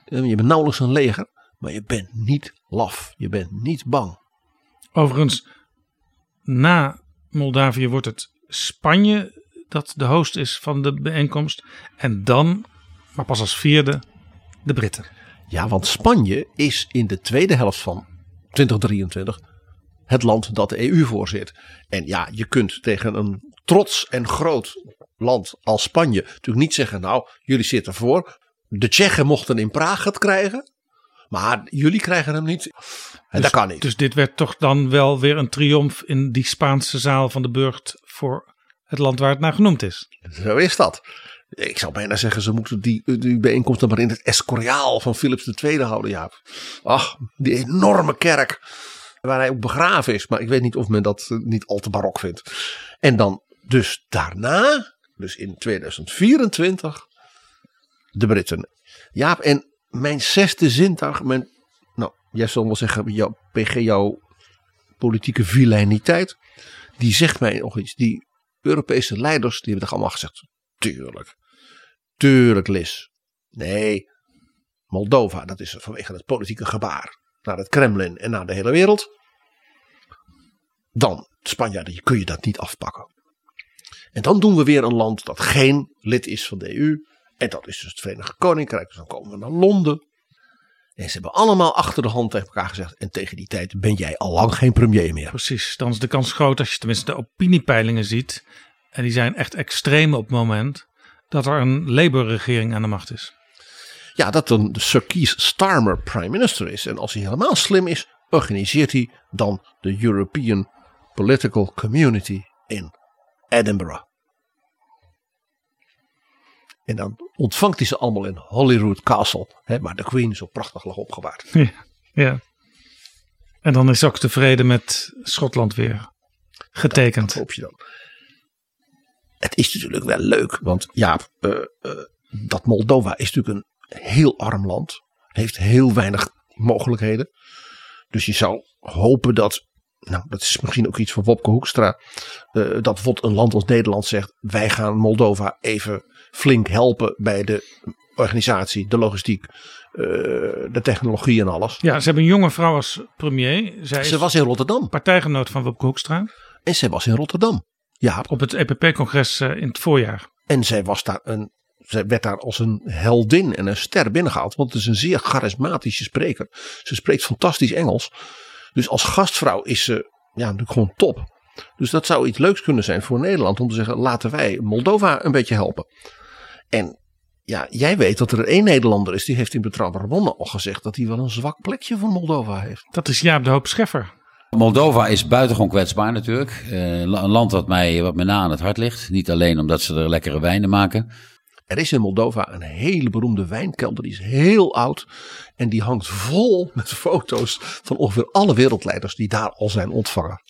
Je bent nauwelijks een leger, maar je bent niet laf. Je bent niet bang. Overigens, na Moldavië wordt het Spanje dat de host is van de bijeenkomst. En dan, maar pas als vierde, de Britten. Ja, want Spanje is in de tweede helft van 2023 het land dat de EU voorzit. En ja, je kunt tegen een trots en groot land als Spanje natuurlijk niet zeggen: Nou, jullie zitten voor. De Tsjechen mochten in Praag het krijgen. Maar jullie krijgen hem niet. En dus, dat kan niet. Dus dit werd toch dan wel weer een triomf in die Spaanse zaal van de Burgt voor het land waar het naar genoemd is. Zo is dat. Ik zou bijna zeggen, ze moeten die, die bijeenkomst dan maar in het Escoriaal van Philips II houden. Ja. Ach, die enorme kerk waar hij ook begraven is. Maar ik weet niet of men dat niet al te barok vindt. En dan dus daarna, dus in 2024, de Britten. Ja, en mijn zesde zintuig, mijn, nou, jij zal wel zeggen, jouw, PG, jouw politieke vilainiteit, die zegt mij nog iets. Die Europese leiders, die hebben toch allemaal gezegd, tuurlijk, tuurlijk Lis. Nee, Moldova, dat is vanwege het politieke gebaar naar het Kremlin en naar de hele wereld. Dan, Spanjaarden, kun je dat niet afpakken. En dan doen we weer een land dat geen lid is van de EU. En dat is dus het Verenigd Koninkrijk. Dus dan komen we naar Londen. En ze hebben allemaal achter de hand tegen elkaar gezegd. En tegen die tijd ben jij al lang geen premier meer. Precies, dan is de kans groot als je tenminste de opiniepeilingen ziet. En die zijn echt extreem op het moment. Dat er een Labour-regering aan de macht is. Ja, dat een Sir Keir Starmer prime minister is. En als hij helemaal slim is, organiseert hij dan de European Political Community in Edinburgh. En dan ontvangt hij ze allemaal in Holyrood Castle. Hè, maar de Queen zo prachtig lag opgewaard. Ja, ja. En dan is ook de vrede met Schotland weer getekend. Dat, hoop je dan. Het is natuurlijk wel leuk. Want ja, uh, uh, dat Moldova is natuurlijk een heel arm land. Heeft heel weinig mogelijkheden. Dus je zou hopen dat nou, dat is misschien ook iets van Wopke Hoekstra. Uh, dat bijvoorbeeld een land als Nederland zegt: wij gaan Moldova even flink helpen bij de organisatie, de logistiek, uh, de technologie en alles. Ja, ze hebben een jonge vrouw als premier. Zij ze was in Rotterdam. Partijgenoot van Wopke Hoekstra. En zij was in Rotterdam. Ja. Op het EPP-congres uh, in het voorjaar. En zij was daar een. Zij werd daar als een heldin en een ster binnengehaald. Want het is een zeer charismatische spreker. Ze spreekt fantastisch Engels. Dus als gastvrouw is ze ja, natuurlijk gewoon top. Dus dat zou iets leuks kunnen zijn voor Nederland om te zeggen: laten wij Moldova een beetje helpen. En ja, jij weet dat er één Nederlander is die heeft in Betrouwbare Bronnen al gezegd dat hij wel een zwak plekje voor Moldova heeft. Dat is Jaap de Hoop Scheffer. Moldova is buitengewoon kwetsbaar natuurlijk. Uh, een land wat mij, wat mij na aan het hart ligt. Niet alleen omdat ze er lekkere wijnen maken. Er is in Moldova een hele beroemde wijnkelder. Die is heel oud. En die hangt vol met foto's van ongeveer alle wereldleiders die daar al zijn ontvangen.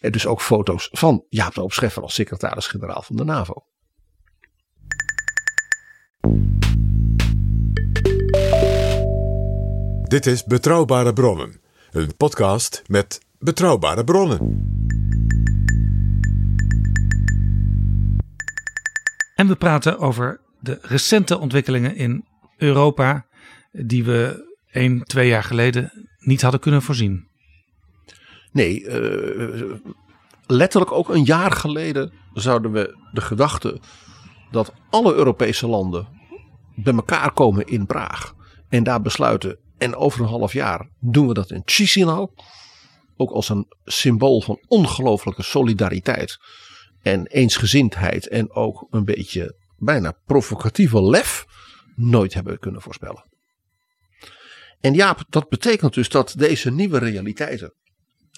En dus ook foto's van Jaap de Scheffer als secretaris-generaal van de NAVO. Dit is Betrouwbare Bronnen. Een podcast met betrouwbare bronnen. En we praten over de recente ontwikkelingen in Europa. die we één, twee jaar geleden niet hadden kunnen voorzien. Nee, uh, letterlijk ook een jaar geleden zouden we de gedachte dat alle Europese landen bij elkaar komen in Praag. En daar besluiten, en over een half jaar doen we dat in Chisinau. Ook als een symbool van ongelooflijke solidariteit en eensgezindheid en ook een beetje bijna provocatieve lef nooit hebben kunnen voorspellen. En ja, dat betekent dus dat deze nieuwe realiteiten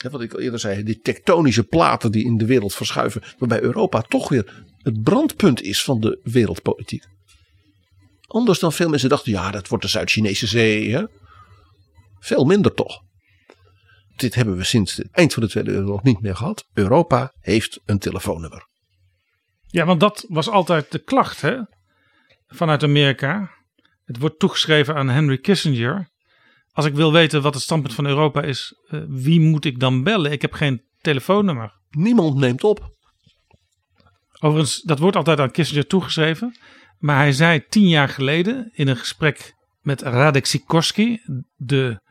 Hè, wat ik al eerder zei, die tektonische platen die in de wereld verschuiven. Waarbij Europa toch weer het brandpunt is van de wereldpolitiek. Anders dan veel mensen dachten, ja, dat wordt de Zuid-Chinese zee. Hè? Veel minder toch. Dit hebben we sinds het eind van de Tweede Wereldoorlog niet meer gehad. Europa heeft een telefoonnummer. Ja, want dat was altijd de klacht hè? vanuit Amerika. Het wordt toegeschreven aan Henry Kissinger. Als ik wil weten wat het standpunt van Europa is, eh, wie moet ik dan bellen? Ik heb geen telefoonnummer. Niemand neemt op. Overigens, dat wordt altijd aan Kissinger toegeschreven. Maar hij zei tien jaar geleden in een gesprek met Radek Sikorski, de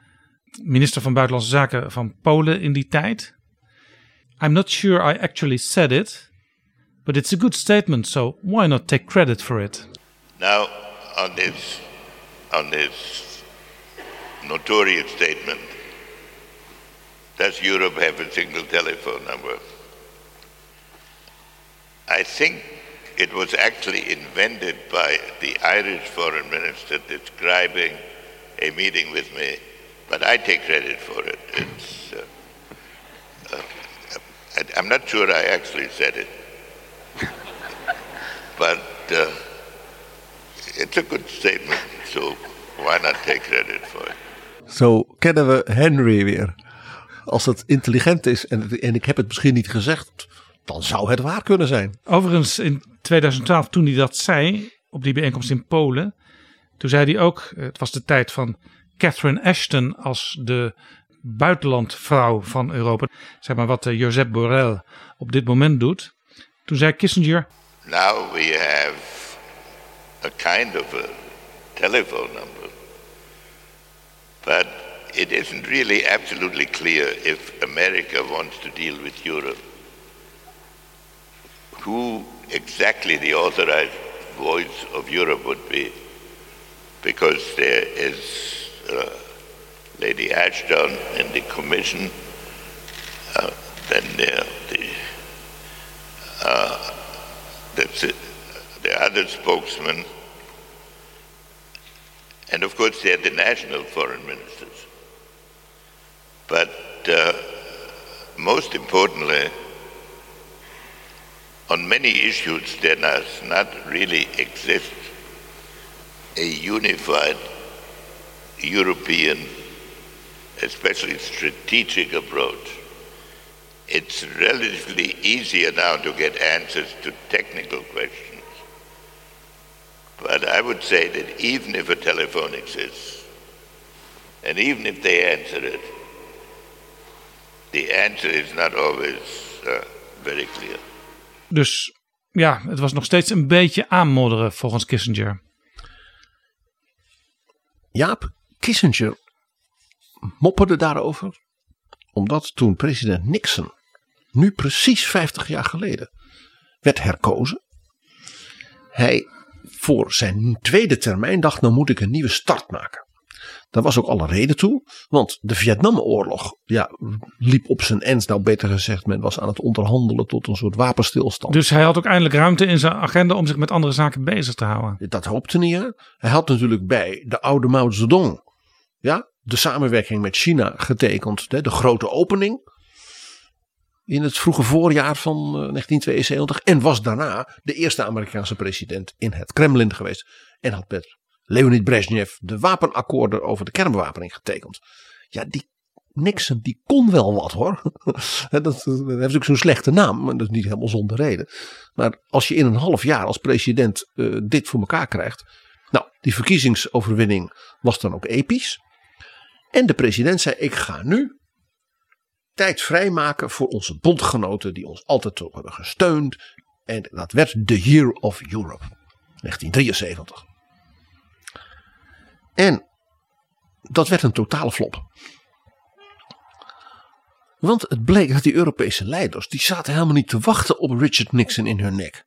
minister van Buitenlandse Zaken van Polen in die tijd. I'm not sure I actually said it, but it's a good statement, so why not take credit for it? Now, on this, on this notorious statement, does Europe have a single telephone number? I think it was actually invented by the Irish foreign minister describing a meeting with me, but I take credit for it. It's, uh, uh, I, I'm not sure I actually said it, but uh, it's a good statement, so why not take credit for it? Zo kennen we Henry weer. Als het intelligent is en, het- en ik heb het misschien niet gezegd, dan zou het waar kunnen zijn. Overigens, in 2012, toen hij dat zei, op die bijeenkomst in Polen, toen zei hij ook, het was de tijd van Catherine Ashton als de buitenlandvrouw van Europa. Zeg maar wat eh, Josep Borrell op dit moment doet. Toen zei Kissinger, Now we have a kind of a telephone number, but it isn't really absolutely clear if America wants to deal with Europe. Who exactly the authorized voice of Europe would be, because there is uh, Lady Ashton in the Commission, uh, then there the uh, it. the other spokesman, and of course they're the national foreign ministers. But uh, most importantly, on many issues there does not really exist a unified European, especially strategic approach. It's relatively easier now to get answers to technical questions. But I would say that even if a telephone exists, and even if they answer it, the answer is not always uh, very clear. dus ja, het was nog steeds een beetje aanmodderen volgens Kissinger. Jaap Kissinger mopperde daarover. Omdat toen president Nixon, nu precies 50 jaar geleden, werd herkozen. Hij voor zijn tweede termijn dacht, nou moet ik een nieuwe start maken. Daar was ook alle reden toe, want de Vietnamoorlog ja, liep op zijn end. Nou, beter gezegd, men was aan het onderhandelen tot een soort wapenstilstand. Dus hij had ook eindelijk ruimte in zijn agenda om zich met andere zaken bezig te houden. Dat hoopte hij. Hij had natuurlijk bij de oude Mao Zedong ja, de samenwerking met China getekend. hè, De grote opening in het vroege voorjaar van eh, 1972. En was daarna de eerste Amerikaanse president in het Kremlin geweest. En had met Leonid Brezhnev de wapenakkoorden over de kernbewapening getekend. Ja, die Nixon die kon wel wat hoor. *laughs* dat, dat heeft natuurlijk zo'n slechte naam, maar dat is niet helemaal zonder reden. Maar als je in een half jaar als president eh, dit voor elkaar krijgt. Nou, die verkiezingsoverwinning was dan ook episch. En de president zei: Ik ga nu tijd vrijmaken voor onze bondgenoten die ons altijd hebben gesteund. En dat werd the Year of Europe, 1973. En dat werd een totale flop. Want het bleek dat die Europese leiders, die zaten helemaal niet te wachten op Richard Nixon in hun nek.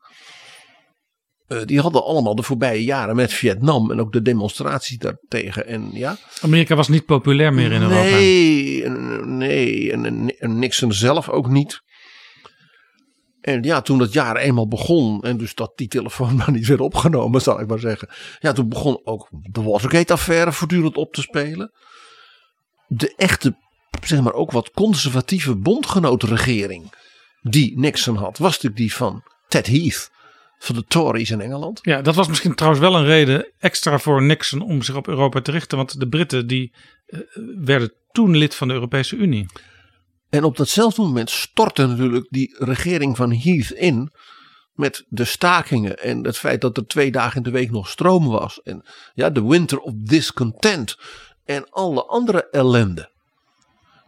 Eh, die hadden allemaal de voorbije jaren met Vietnam en ook de demonstraties daartegen. En ja, Amerika was niet populair meer in Europa. Nee, nee. En, en, en Nixon zelf ook niet. En ja, toen dat jaar eenmaal begon. En dus dat die telefoon *laughs* maar niet werd opgenomen, zal ik maar zeggen. Ja, toen begon ook de Watergate-affaire voortdurend op te spelen. De echte zeg maar ook wat conservatieve bondgenootregering die Nixon had, was natuurlijk die van Ted Heath van de Tories in Engeland. Ja, dat was misschien trouwens wel een reden extra voor Nixon om zich op Europa te richten. Want de Britten die eh, werden toen lid van de Europese Unie. En op datzelfde moment stortte natuurlijk die regering van Heath in met de stakingen en het feit dat er twee dagen in de week nog stroom was. En ja, de winter of discontent en alle andere ellende.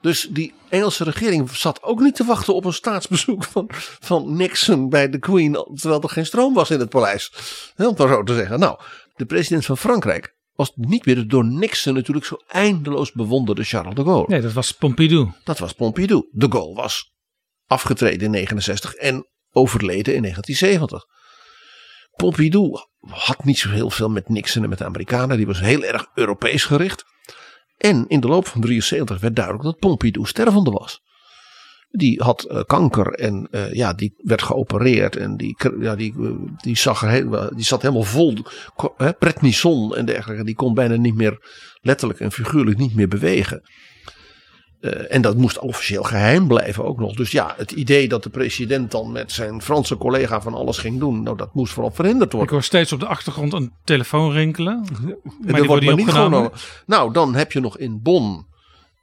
Dus die Engelse regering zat ook niet te wachten op een staatsbezoek van, van Nixon bij de Queen, terwijl er geen stroom was in het paleis. Om het maar zo te zeggen. Nou, de president van Frankrijk was niet meer de door Nixon natuurlijk zo eindeloos bewonderde Charles de Gaulle. Nee, dat was Pompidou. Dat was Pompidou. De Gaulle was afgetreden in 69 en overleden in 1970. Pompidou had niet zo heel veel met Nixon en met de Amerikanen. Die was heel erg Europees gericht. En in de loop van 73 werd duidelijk dat Pompidou stervende was. Die had uh, kanker en uh, ja, die werd geopereerd en die, ja, die, uh, die, zag er heel, die zat helemaal vol hè, en dergelijke. Die kon bijna niet meer letterlijk en figuurlijk niet meer bewegen. Uh, en dat moest officieel geheim blijven ook nog. Dus ja, het idee dat de president dan met zijn Franse collega van alles ging doen, nou dat moest vooral verhinderd worden. Ik hoor steeds op de achtergrond een telefoon rinkelen. *laughs* Maar die wordt maar niet gewoon. Nou, dan heb je nog in Bonn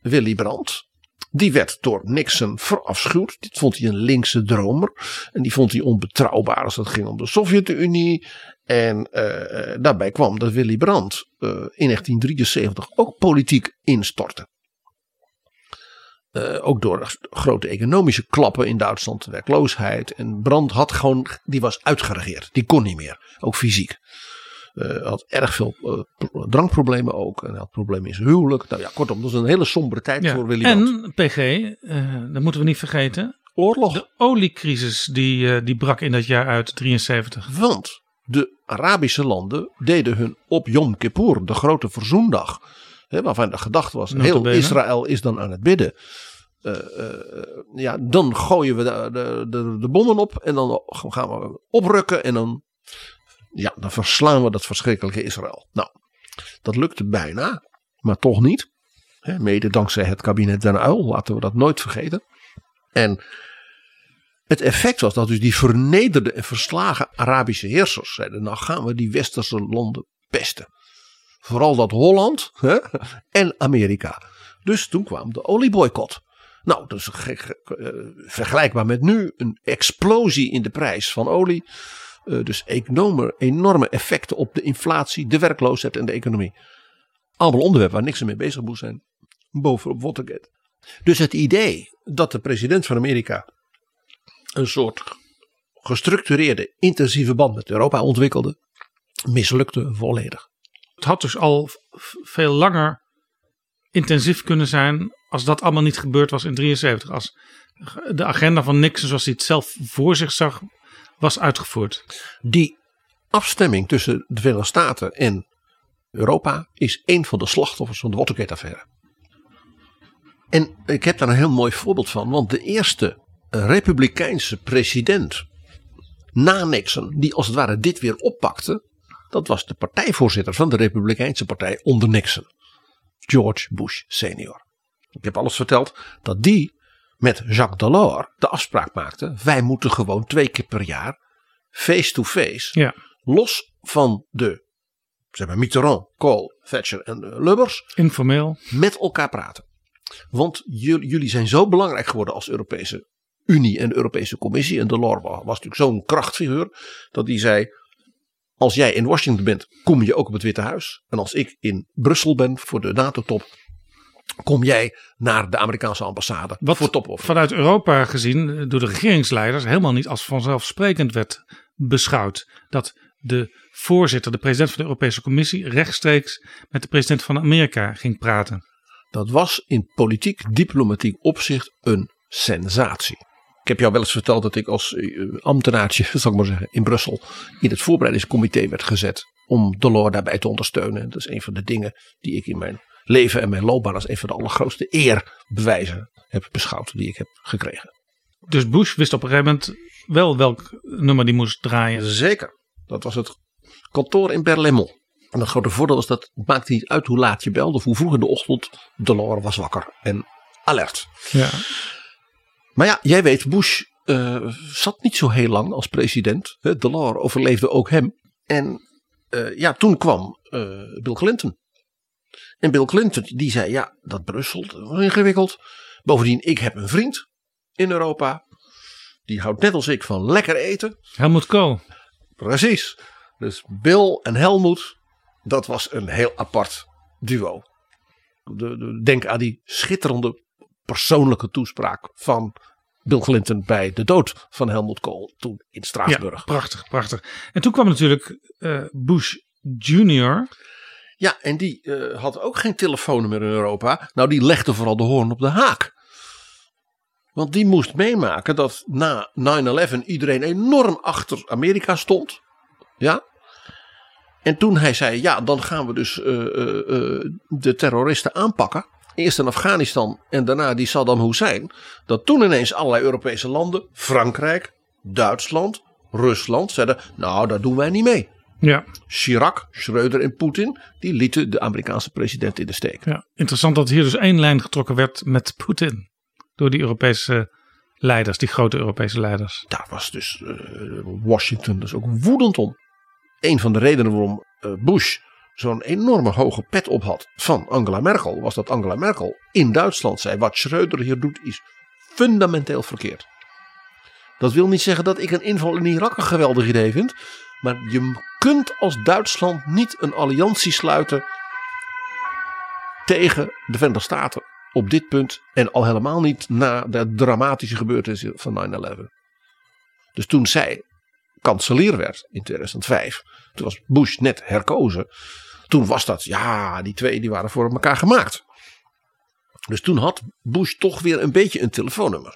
Willy Brandt. Die werd door Nixon verafschuwd. Dit vond hij een linkse dromer. En die vond hij onbetrouwbaar als het ging om de Sovjet-Unie. En uh, daarbij kwam dat Willy Brandt uh, in 1973 ook politiek instortte. Uh, ook door grote economische klappen in Duitsland, werkloosheid. En Brandt had gewoon, die was uitgeregeerd. Die kon niet meer, ook fysiek. Uh, had erg veel uh, drankproblemen ook. En had problemen in zijn huwelijk. Nou ja, kortom, dat was een hele sombere tijd ja, voor Willy En PG, dat moeten we niet vergeten. Oorlog. De oliecrisis die, die brak in dat jaar uit 73. Want de Arabische landen deden hun op Yom Kippur, de grote verzoendag hè, waarvan de gedachte was, heel Israël is dan aan het bidden. Uh, uh, ja, dan gooien we de, de, de, de, bommen op en dan gaan we oprukken en dan, ja, dan verslaan we dat verschrikkelijke Israël. Nou, dat lukte bijna, maar toch niet. Hè, mede dankzij het kabinet Den Uil, laten we dat nooit vergeten. En het effect was dat dus die vernederde en verslagen Arabische heersers zeiden, nou gaan we die westerse landen pesten. Vooral dat Holland hè, en Amerika. Dus toen kwam de olieboycott. Nou, dat is vergelijkbaar met nu een explosie in de prijs van olie. Uh, dus enorme, enorme effecten op de inflatie, de werkloosheid en de economie. Allemaal onderwerpen waar niks mee bezig moest zijn. Bovenop Watergate. Dus het idee dat de president van Amerika een soort gestructureerde, intensieve band met Europa ontwikkelde, mislukte volledig. Het had dus al veel langer intensief kunnen zijn als dat allemaal niet gebeurd was in 73. Als de agenda van Nixon zoals hij het zelf voor zich zag was uitgevoerd. Die afstemming tussen de Verenigde Staten en Europa is een van de slachtoffers van de Watergate-affaire. En ik heb daar een heel mooi voorbeeld van, want de eerste republikeinse president na Nixon, die als het ware dit weer oppakte, dat was de partijvoorzitter van de Republikeinse Partij onder Nixon, George Bush senior. Ik heb alles verteld dat die met Jacques Delors de afspraak maakte: wij moeten gewoon twee keer per jaar face-to-face, ja. los van de zeg maar Mitterrand, Kohl, Thatcher en Lubbers, informeel met elkaar praten. Want jullie zijn zo belangrijk geworden als Europese Unie en de Europese Commissie. En Delors was natuurlijk zo'n krachtfiguur dat hij zei: als jij in Washington bent, kom je ook op het Witte Huis. En als ik in Brussel ben voor de NATO-top, kom jij naar de Amerikaanse ambassade Wat voor top vanuit Europa gezien door de regeringsleiders helemaal niet als vanzelfsprekend werd beschouwd. Dat de voorzitter, de president van de Europese Commissie, rechtstreeks met de president van Amerika ging praten. Dat was in politiek, diplomatiek opzicht een sensatie. Ik heb jou wel eens verteld dat ik als ambtenaartje, *laughs* zal ik maar zeggen, in Brussel in het voorbereidingscomité werd gezet om Delors daarbij te ondersteunen. Dat is een van de dingen die ik in mijn leven en mijn loopbaan als een van de allergrootste eerbewijzen heb beschouwd die ik heb gekregen. Dus Bush wist op een gegeven moment wel welk nummer die moest draaien. Zeker. Dat was het kantoor in Berlaymont. En het grote voordeel was dat het maakte niet uit hoe laat je belde of hoe vroeg in de ochtend. Delors was wakker en alert. Ja. Maar ja, jij weet, Bush eh, zat niet zo heel lang als president. Hè, Delors overleefde ook hem. En eh, ja, toen kwam eh, Bill Clinton. En Bill Clinton die zei, ja, dat Brussel, dat was ingewikkeld. Bovendien, ik heb een vriend in Europa. Die houdt net als ik van lekker eten. Helmut Kool. Precies. Dus Bill en Helmut, dat was een heel apart duo. De, de- denk aan die schitterende persoonlijke toespraak van Bill Clinton bij de dood van Helmut Kohl toen in Straatsburg. Ja, prachtig, prachtig. En toen kwam natuurlijk eh, Bush Junior. Ja, en die eh, had ook geen telefoonnummer in Europa. Nou, die legde vooral de hoorn op de haak. Want die moest meemaken dat na 9-11 iedereen enorm achter Amerika stond. Ja. En toen hij zei, ja, dan gaan we dus eh, de terroristen aanpakken. Eerst in Afghanistan en daarna die Saddam Hussein. Dat toen ineens allerlei Europese landen, Frankrijk, Duitsland, Rusland, zeiden, nou, daar doen wij niet mee. Ja. Chirac, Schreuder en Poetin, die lieten de Amerikaanse president in de steek. ja. Interessant dat hier dus één lijn getrokken werd met Poetin. Door die Europese leiders, die grote Europese leiders. Daar was dus eh, Washington dus ook woedend om. Een van de redenen waarom eh, Bush zo'n enorme hoge pet op had van Angela Merkel, was dat Angela Merkel in Duitsland zei: wat Schreuder hier doet is fundamenteel verkeerd. Dat wil niet zeggen dat ik een inval in Irak een geweldig idee vind. Maar je kunt als Duitsland niet een alliantie sluiten tegen de Verenigde Staten op dit punt. En al helemaal niet na de dramatische gebeurtenissen van 9-11. Dus toen zij kanselier werd in 2005, toen was Bush net herkozen. Toen was dat, ja, die twee die waren voor elkaar gemaakt. Dus toen had Bush toch weer een beetje een telefoonnummer.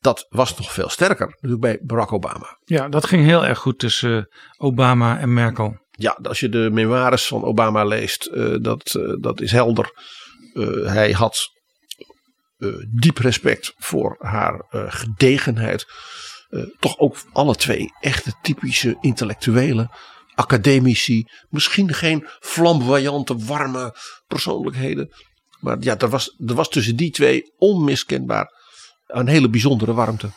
Dat was nog veel sterker natuurlijk bij Barack Obama. Ja, dat ging heel erg goed tussen eh, Obama en Merkel. Ja, als je de memoires van Obama leest, eh, dat, eh, dat is helder. Hij had diep respect voor haar gedegenheid. Toch ook alle twee echte typische intellectuelen, academici. Misschien geen flamboyante, warme persoonlijkheden. Maar ja, er was, er was tussen die twee onmiskenbaar een hele bijzondere warmte.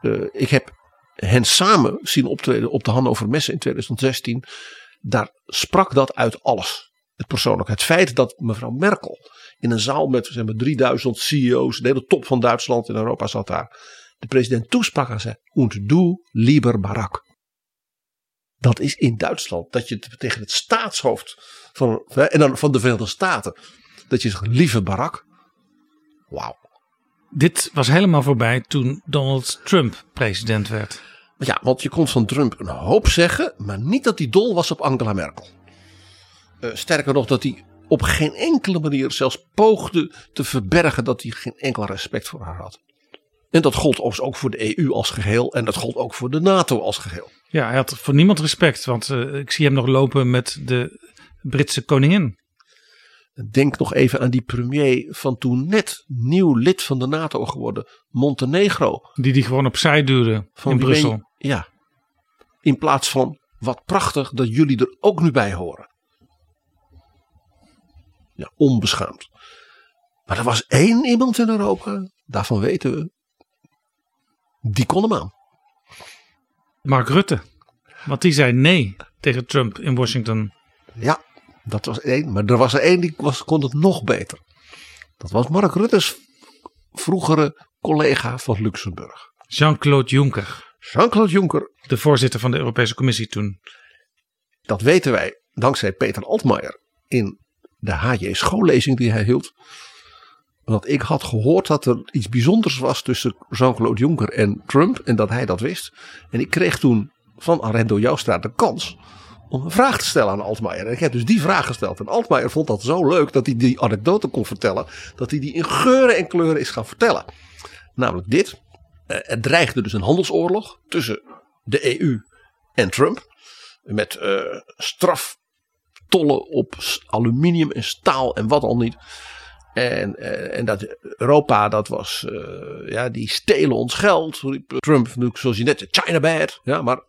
Eh, ik heb hen samen zien optreden op de Hannover Messe in 2016. Daar sprak dat uit alles. Het persoonlijke. Het feit dat mevrouw Merkel in een zaal met zeg maar, 3000 CEO's, de hele top van Duitsland en Europa zat daar. De president toesprak en zei: Und du, lieber Barack. Dat is in Duitsland. Dat je tegen het staatshoofd van, en dan van de Verenigde Staten. Dat je zegt: lieve Barack. Wauw. Dit was helemaal voorbij toen Donald Trump president werd. Ja, want je kon van Trump een hoop zeggen, maar niet dat hij dol was op Angela Merkel. Eh, sterker nog, dat hij op geen enkele manier zelfs poogde te verbergen dat hij geen enkel respect voor haar had. En dat gold overigens ook voor de EU als geheel en dat gold ook voor de NATO als geheel. Ja, hij had voor niemand respect, want eh, ik zie hem nog lopen met de Britse koningin. Denk nog even aan die premier van toen net nieuw lid van de NATO geworden, Montenegro. Die die gewoon opzij duwde Van in Brussel. Ja. In plaats van wat prachtig dat jullie er ook nu bij horen. Ja, onbeschaamd. Maar er was één iemand in Europa, daarvan weten we, die kon hem aan. Mark Rutte. Want die zei nee tegen Trump in Washington. Ja, dat was één. Maar er was er één die was, kon het nog beter. Dat was Mark Rutte's vroegere collega van Luxemburg. Jean-Claude Juncker. Jean-Claude Juncker. De voorzitter van de Europese Commissie toen. Dat weten wij dankzij Peter Altmaier in de HJ schoollezing die hij hield. Want ik had gehoord dat er iets bijzonders was tussen Jean-Claude Juncker en Trump. En dat hij dat wist. En ik kreeg toen van Arendo Joustra de kans om een vraag te stellen aan Altmaier. En ik heb dus die vraag gesteld. En Altmaier vond dat zo leuk dat hij die anekdote kon vertellen. Dat hij die in geuren en kleuren is gaan vertellen. Namelijk dit. Eh, Er dreigde dus een handelsoorlog tussen de EU en Trump. Met eh, straftollen op aluminium en staal en wat al niet. En, eh, en dat Europa, dat was, eh, ja, die stelen ons geld. Trump, zoals je net zei, China bad, ja, maar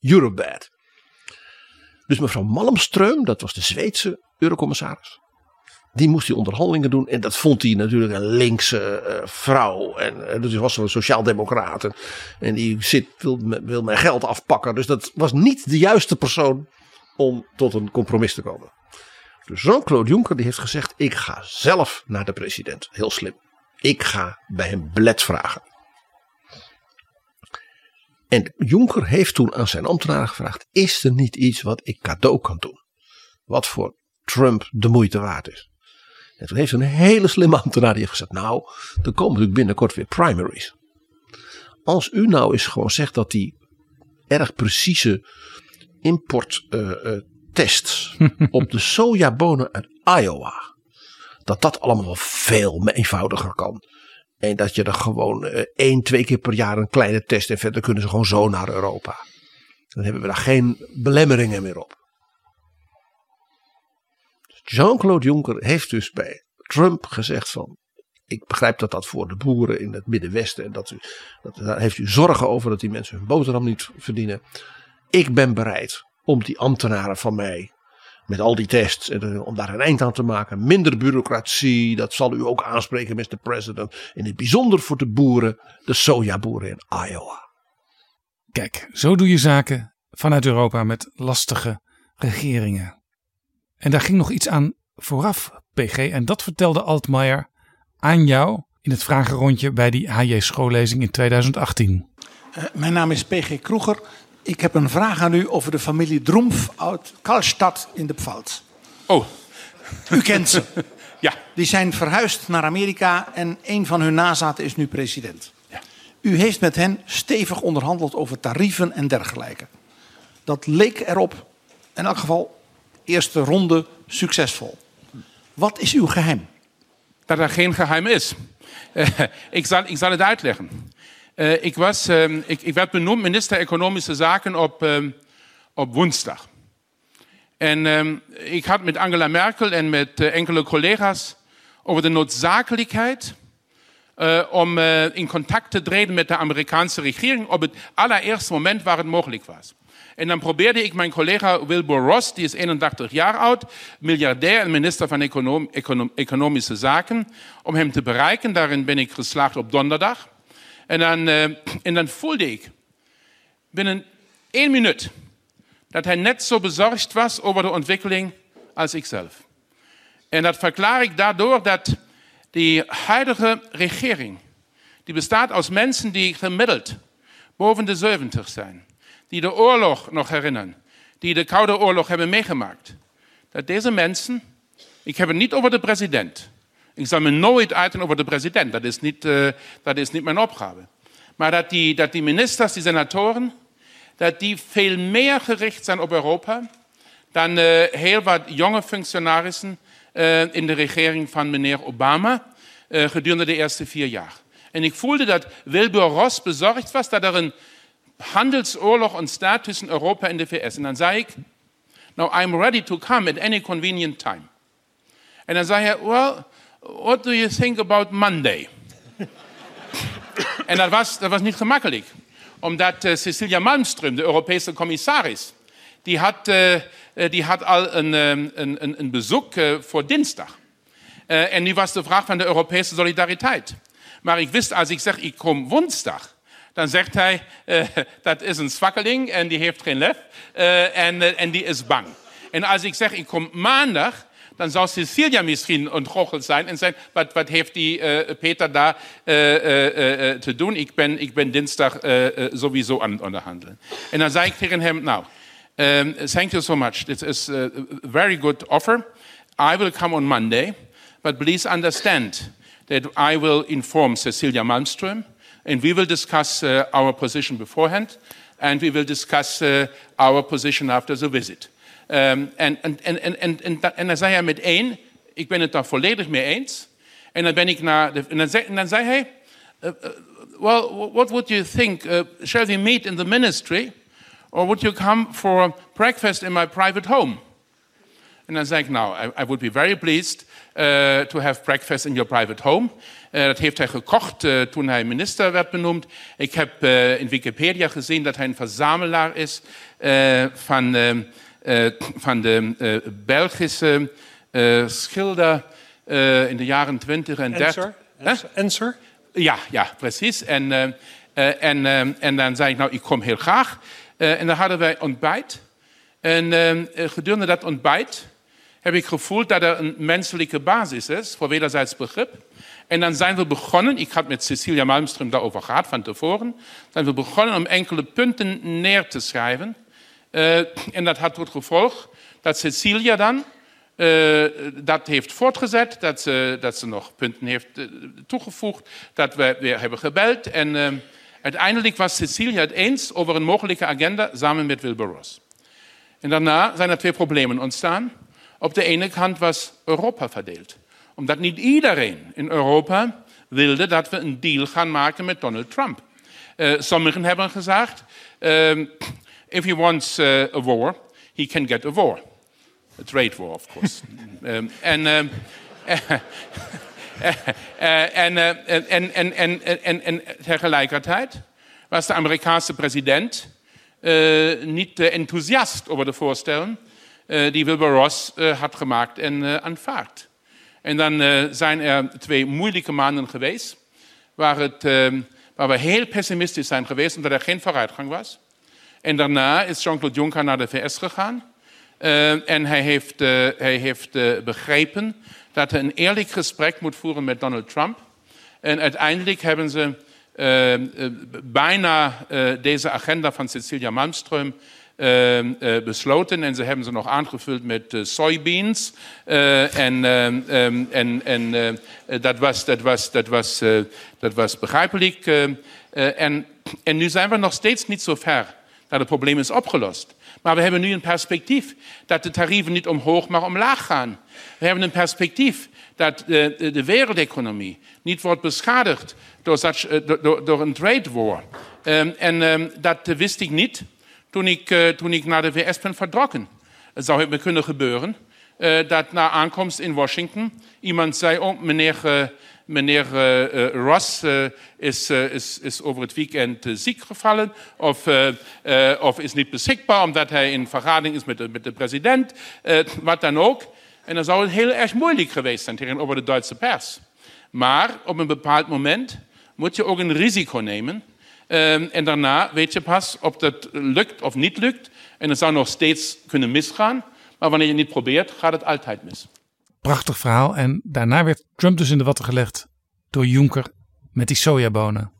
Europe bad. Dus mevrouw Malmström, dat was de Zweedse eurocommissaris. die moest die onderhandelingen doen. En dat vond hij natuurlijk een linkse uh, vrouw. En dus was een sociaaldemocraat. En, en die zit, wil, wil mijn geld afpakken. Dus dat was niet de juiste persoon om tot een compromis te komen. Jean-Claude Juncker die heeft gezegd: Ik ga zelf naar de president. Heel slim. Ik ga bij hem belet vragen. En Juncker heeft toen aan zijn ambtenaren gevraagd: Is er niet iets wat ik cadeau kan doen? Wat voor Trump de moeite waard is. En toen heeft een hele slimme ambtenaar die gezegd: Nou, er komen natuurlijk binnenkort weer primaries. Als u nou eens gewoon zegt dat die erg precieze importtests uh, uh, op de sojabonen uit Iowa, dat dat allemaal wel veel eenvoudiger kan. En dat je er gewoon uh, één, twee keer per jaar een kleine test en verder kunnen ze gewoon zo naar Europa. Dan hebben we daar geen belemmeringen meer op. Jean-Claude Juncker heeft dus bij Trump gezegd van ik begrijp dat dat voor de boeren in het Middenwesten en dat u, dat, daar heeft u zorgen over dat die mensen hun boterham niet verdienen. Ik ben bereid om die ambtenaren van mij met al die tests om daar een eind aan te maken. Minder bureaucratie, dat zal u ook aanspreken, Mr. President. In het bijzonder voor de boeren, de sojaboeren in Iowa. Kijk, zo doe je zaken vanuit Europa met lastige regeringen. En daar ging nog iets aan vooraf, PG. En dat vertelde Altmaier aan jou in het vragenrondje bij die HJ schoollezing in 2018. Uh, mijn naam is PG Kroeger. Ik heb een vraag aan u over de familie Droemf uit Karlstad in de Pfalz. Oh. U kent ze. *laughs* ja. Die zijn verhuisd naar Amerika en een van hun nazaten is nu president. Ja. U heeft met hen stevig onderhandeld over tarieven en dergelijke. Dat leek erop, in elk geval, eerste ronde succesvol. Wat is uw geheim? Dat er geen geheim is. *laughs* Ik, zal, ik zal het uitleggen. Uh, ik, was, uh, ik, ik, werd benoemd minister Economische Zaken op, ehm, op woensdag. En ehm, ik had met Angela Merkel en met eh, enkele collega's over de noodzakelijkheid om in contact te treden met de Amerikaanse regering op het allereerste moment waar het mogelijk was. En dan probeerde ik mijn collega Wilbur Ross, die is 81 jaar oud, miljardair en minister van Econom Econom Economische Zaken, om hem te bereiken. Daarin ben ik geslaagd op donderdag. En dan, uh, en dan voelde ik binnen één minuut dat hij net zo bezorgd was over de ontwikkeling als ik zelf. En dat verklaar ik daardoor dat die huidige regering, die bestaat uit mensen die gemiddeld boven de 70 zijn, die de oorlog nog herinneren, die de Koude Oorlog hebben meegemaakt, dat deze mensen, ik heb het niet over de president, me nooit uiten over de president, dat is niet, uh, dat is niet mijn opgave. Maar die, dat die ministers, die senatoren, dat die veel meer gericht zijn op Europa dan uh, heel wat jonge functionarissen uh, in de regering van meneer Obama gedurende de eerste vier jaar. En ik voelde dat Wilbur Ross bezorgd was dat er een handelsoorlog ontstaat tussen Europa en de VS. En dan zei ik, now I'm ready to come at any convenient time. En dan zei hij, well, what do you think about Monday? *laughs* en dat was, dat was niet gemakkelijk. Omdat uh, Cecilia Malmström, de Europese commissaris, die had, uh, die had al een, een, een, een bezoek uh, voor dinsdag. en nu was de vraag van de Europese solidariteit. Maar ik wist, als ik zeg, ik kom woensdag, dan zegt hij, *laughs* dat is een zwakkeling en die heeft geen lef en, en die is bang. En als ik zeg, ik kom maandag, dan zou Cecilia misschien ontgoocheld zijn en zeggen, wat, wat die uh, Peter daar uh, uh, te doen? Ik ben, ik ben dinsdag sowieso aan het onderhandelen. En dan zei ik tegen hem, nou, um, thank you so much. This is a very good offer. I will come on Monday, but please understand that I will inform Cecilia Malmström and we will discuss our position beforehand and we will discuss our position after the visit. Um, en, en, en, en, dan zei hij met één, ik ben het daar volledig mee eens. En dan ben ik naar en, dan zei, hij, uh, uh, well, what would you think? Uh, shall we meet in the ministry? Or would you come for breakfast in my private home? En dan zei ik, nou, I, would be very pleased to have breakfast in your private home. Uh, dat heeft hij gekocht toen hij minister werd benoemd. Ik heb in Wikipedia gezien dat hij een verzamelaar is van... Uh, van de uh, Belgische uh, schilder eh, in de jaren 20 en 30. Ensor? Ensor? Ensor? Ja, ja, precies. En, eh, eh, en, eh, en dan zei ik, nou, ik kom heel graag. Eh, en dan hadden wij ontbijt. En eh, gedurende dat ontbijt heb ik gevoeld dat er een menselijke basis is voor wederzijds begrip. En dan zijn we begonnen, ik had met Cecilia Malmström daarover gehad van tevoren, zijn we begonnen om enkele punten neer te schrijven. Eh, en dat had tot gevolg dat Cecilia dan eh, dat heeft voortgezet, dat ze, dat ze nog punten heeft eh, toegevoegd, dat we weer hebben gebeld. En uiteindelijk was Cecilia het eens over een mogelijke agenda samen met Wilbur Ross. En daarna zijn er twee problemen ontstaan. Op de ene kant was Europa verdeeld. Omdat niet iedereen in Europa wilde dat we een deal gaan maken met Donald Trump. Sommigen hebben gezegd, um, if he wants uh, a war, he can get a war. A trade war, of course. *laughs* um, en, um, en, en, en, en, en, en tegelijkertijd was de Amerikaanse president uh, niet uh, enthousiast over de voorstellen uh, die Wilbur Ross had gemaakt en aanvaard. En dan zijn er twee moeilijke maanden geweest, waar, het, waar we heel pessimistisch zijn geweest, omdat er geen vooruitgang was. En daarna is Jean-Claude Juncker naar de VS gegaan. en hij heeft, hij heeft begrepen dat hij een eerlijk gesprek moet voeren met Donald Trump. En uiteindelijk hebben ze uh, uh, bijna uh, deze agenda van Cecilia Malmström besloten. En ze hebben ze nog aangevuld met soybeans. en en, en dat, was, dat, was, dat, was, dat was begrijpelijk. en, en nu zijn we nog steeds niet zo ver dat het probleem is opgelost. Maar we hebben nu een perspectief dat de tarieven niet omhoog, maar omlaag gaan. We hebben een perspectief dat de, de, de wereldeconomie niet wordt beschadigd door, door een trade war. Um, en um, dat wist ik niet toen ik, naar de VS ben vertrokken. Het zou me kunnen gebeuren dat na aankomst in Washington iemand zei: Oh, meneer. Meneer uh, Ross uh, is, over het weekend ziek gevallen of, is niet beschikbaar omdat hij in vergadering is met de, president, wat dan ook. En dan zou het heel erg moeilijk geweest zijn tegenover de Duitse pers. Maar op een bepaald moment moet je ook een risico nemen. Um, en daarna weet je pas of dat lukt of niet lukt. En het zou nog steeds kunnen misgaan. Maar wanneer je het niet probeert, gaat het altijd mis. Prachtig verhaal. En daarna werd Trump dus in de watten gelegd door Juncker met die sojabonen.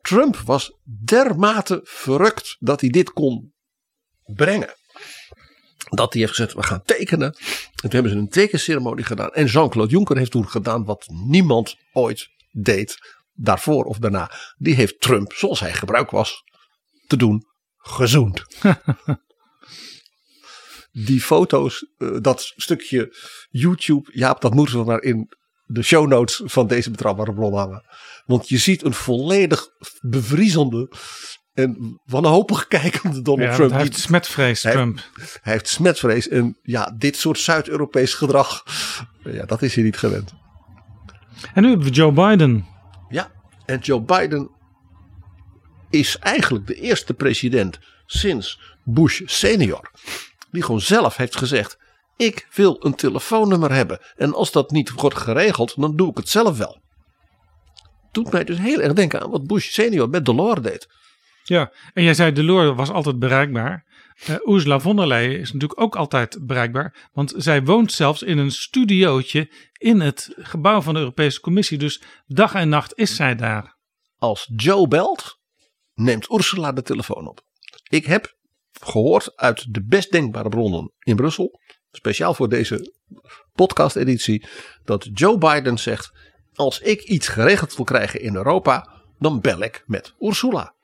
Trump was dermate verrukt dat hij dit kon brengen. Dat hij heeft gezegd, we gaan tekenen. En toen hebben ze een tekenceremonie gedaan. En Jean-Claude Juncker heeft toen gedaan wat niemand ooit deed. Daarvoor of daarna. Die heeft Trump, zoals hij gebruik was te doen, gezoend. *laughs* die foto's, dat stukje YouTube, Jaap, dat moeten we maar in de show notes van deze betrouwbare bron hangen. Want je ziet een volledig bevriezende en wanhopig kijkende Donald ja, Trump. Hij heeft smetvrees, hij, Trump. Hij heeft smetvrees en ja, dit soort Zuid-Europees gedrag, ja, dat is hij niet gewend. En nu hebben we Joe Biden. Ja, en Joe Biden is eigenlijk de eerste president sinds Bush senior die gewoon zelf heeft gezegd: ik wil een telefoonnummer hebben en als dat niet wordt geregeld, dan doe ik het zelf wel. Doet mij dus heel erg denken aan wat Bush senior met Delors deed. Ja, en jij zei Delors was altijd bereikbaar. Uh, Ursula von der Leyen is natuurlijk ook altijd bereikbaar, want zij woont zelfs in een studiootje in het gebouw van de Europese Commissie. Dus dag en nacht is zij daar. Als Joe belt, neemt Ursula de telefoon op. Ik heb gehoord uit de best denkbare bronnen in Brussel, speciaal voor deze podcast-editie, dat Joe Biden zegt: Als ik iets geregeld wil krijgen in Europa, dan bel ik met Ursula.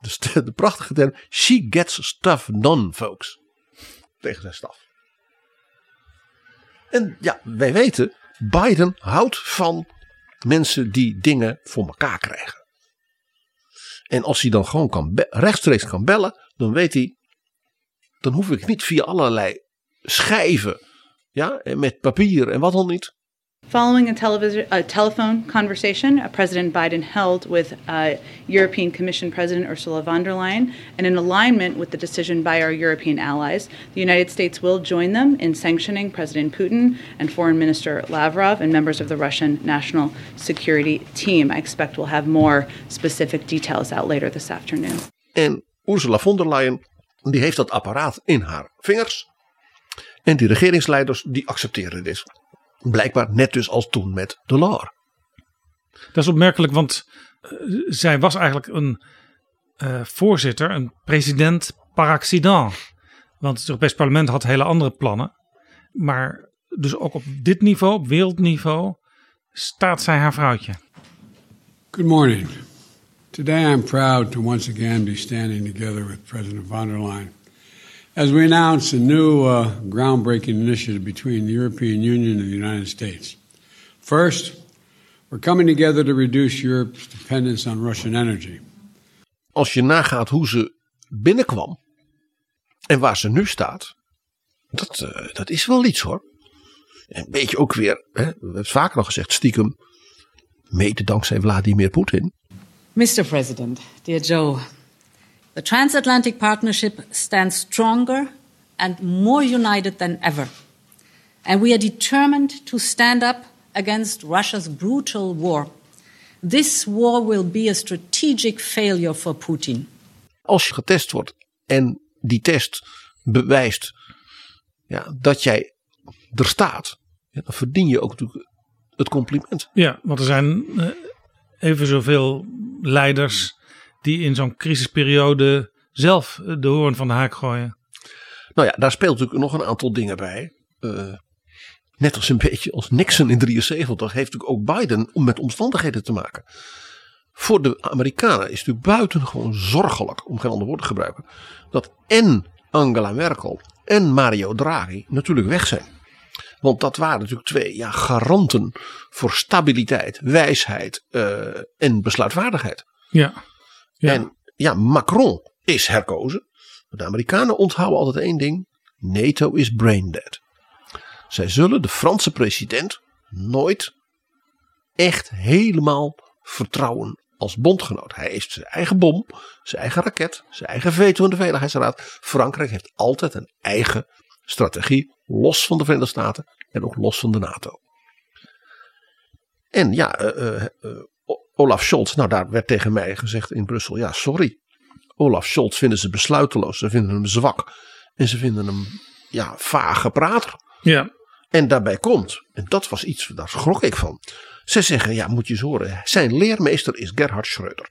Dus de, de prachtige term: She gets stuff done, folks. Tegen zijn staf. En ja, wij weten, Biden houdt van mensen die dingen voor elkaar krijgen. En als hij dan gewoon kan rechtstreeks kan bellen, dan weet hij, dan hoef ik niet via allerlei schijven, ja, en met papier en wat dan niet. Following a, television, a telephone conversation uh, President Biden held with uh, European Commission President Ursula von der Leyen, and in alignment with the decision by our European allies, the United States will join them in sanctioning President Putin and Foreign Minister Lavrov and members of the Russian National Security Team. I expect we'll have more specific details out later this afternoon. En Ursula von der Leyen, die heeft dat apparaat in haar vingers. En die regeringsleiders, die accepteren dit. Blijkbaar net dus als toen met Delors. Dat is opmerkelijk, want uh, zij was eigenlijk een uh, voorzitter, een president par accident. Want het Europees Parlement had hele andere plannen. Maar dus ook op dit niveau, op wereldniveau, staat zij haar vrouwtje. Good morning. Today I'm proud to once again be standing together with President von der Leyen as we announce a new uh, groundbreaking initiative between the European Union and the United States. First, we're coming together to reduce Europe's dependence on Russian energy. Als je nagaat hoe ze binnenkwam en waar ze nu staat, dat, uh, dat is wel iets hoor. Een beetje ook weer, hè, we hebben het vaker al gezegd, stiekem, mede dankzij Vladimir Poetin. Mr. President, dear Joe, the transatlantic partnership stands stronger and more united than ever. And we are determined to stand up against Russia's brutal war. This war will be a strategic failure for Putin. Als je getest wordt en die test bewijst ja, dat jij er staat, ja, dan verdien je ook natuurlijk het compliment. Ja, want er zijn uh, even zoveel leiders die in zo'n crisisperiode zelf de hoorn van de haak gooien. Nou ja, daar speelt natuurlijk nog een aantal dingen bij. Uh, net als een beetje als Nixon in 73 heeft natuurlijk ook Biden om met omstandigheden te maken. Voor de Amerikanen is het natuurlijk buitengewoon zorgelijk, om geen ander woord te gebruiken, dat en Angela Merkel en Mario Draghi natuurlijk weg zijn. Want dat waren natuurlijk twee ja, garanten voor stabiliteit, wijsheid uh, en besluitvaardigheid. Ja. ja. En ja, Macron is herkozen. De Amerikanen onthouden altijd één ding: NATO is brain dead. Zij zullen de Franse president nooit echt helemaal vertrouwen als bondgenoot. Hij heeft zijn eigen bom, zijn eigen raket, zijn eigen veto in de Veiligheidsraad. Frankrijk heeft altijd een eigen strategie, los van de Verenigde Staten en ook los van de NATO. En ja, uh, uh, uh, Olaf Scholz, nou daar werd tegen mij gezegd in Brussel, ja sorry. Olaf Scholz vinden ze besluiteloos, ze vinden hem zwak en ze vinden hem ja, vage prater. Ja. En daarbij komt, en dat was iets, daar schrok ik van. Ze zeggen, ja moet je eens horen, zijn leermeester is Gerhard Schreuder.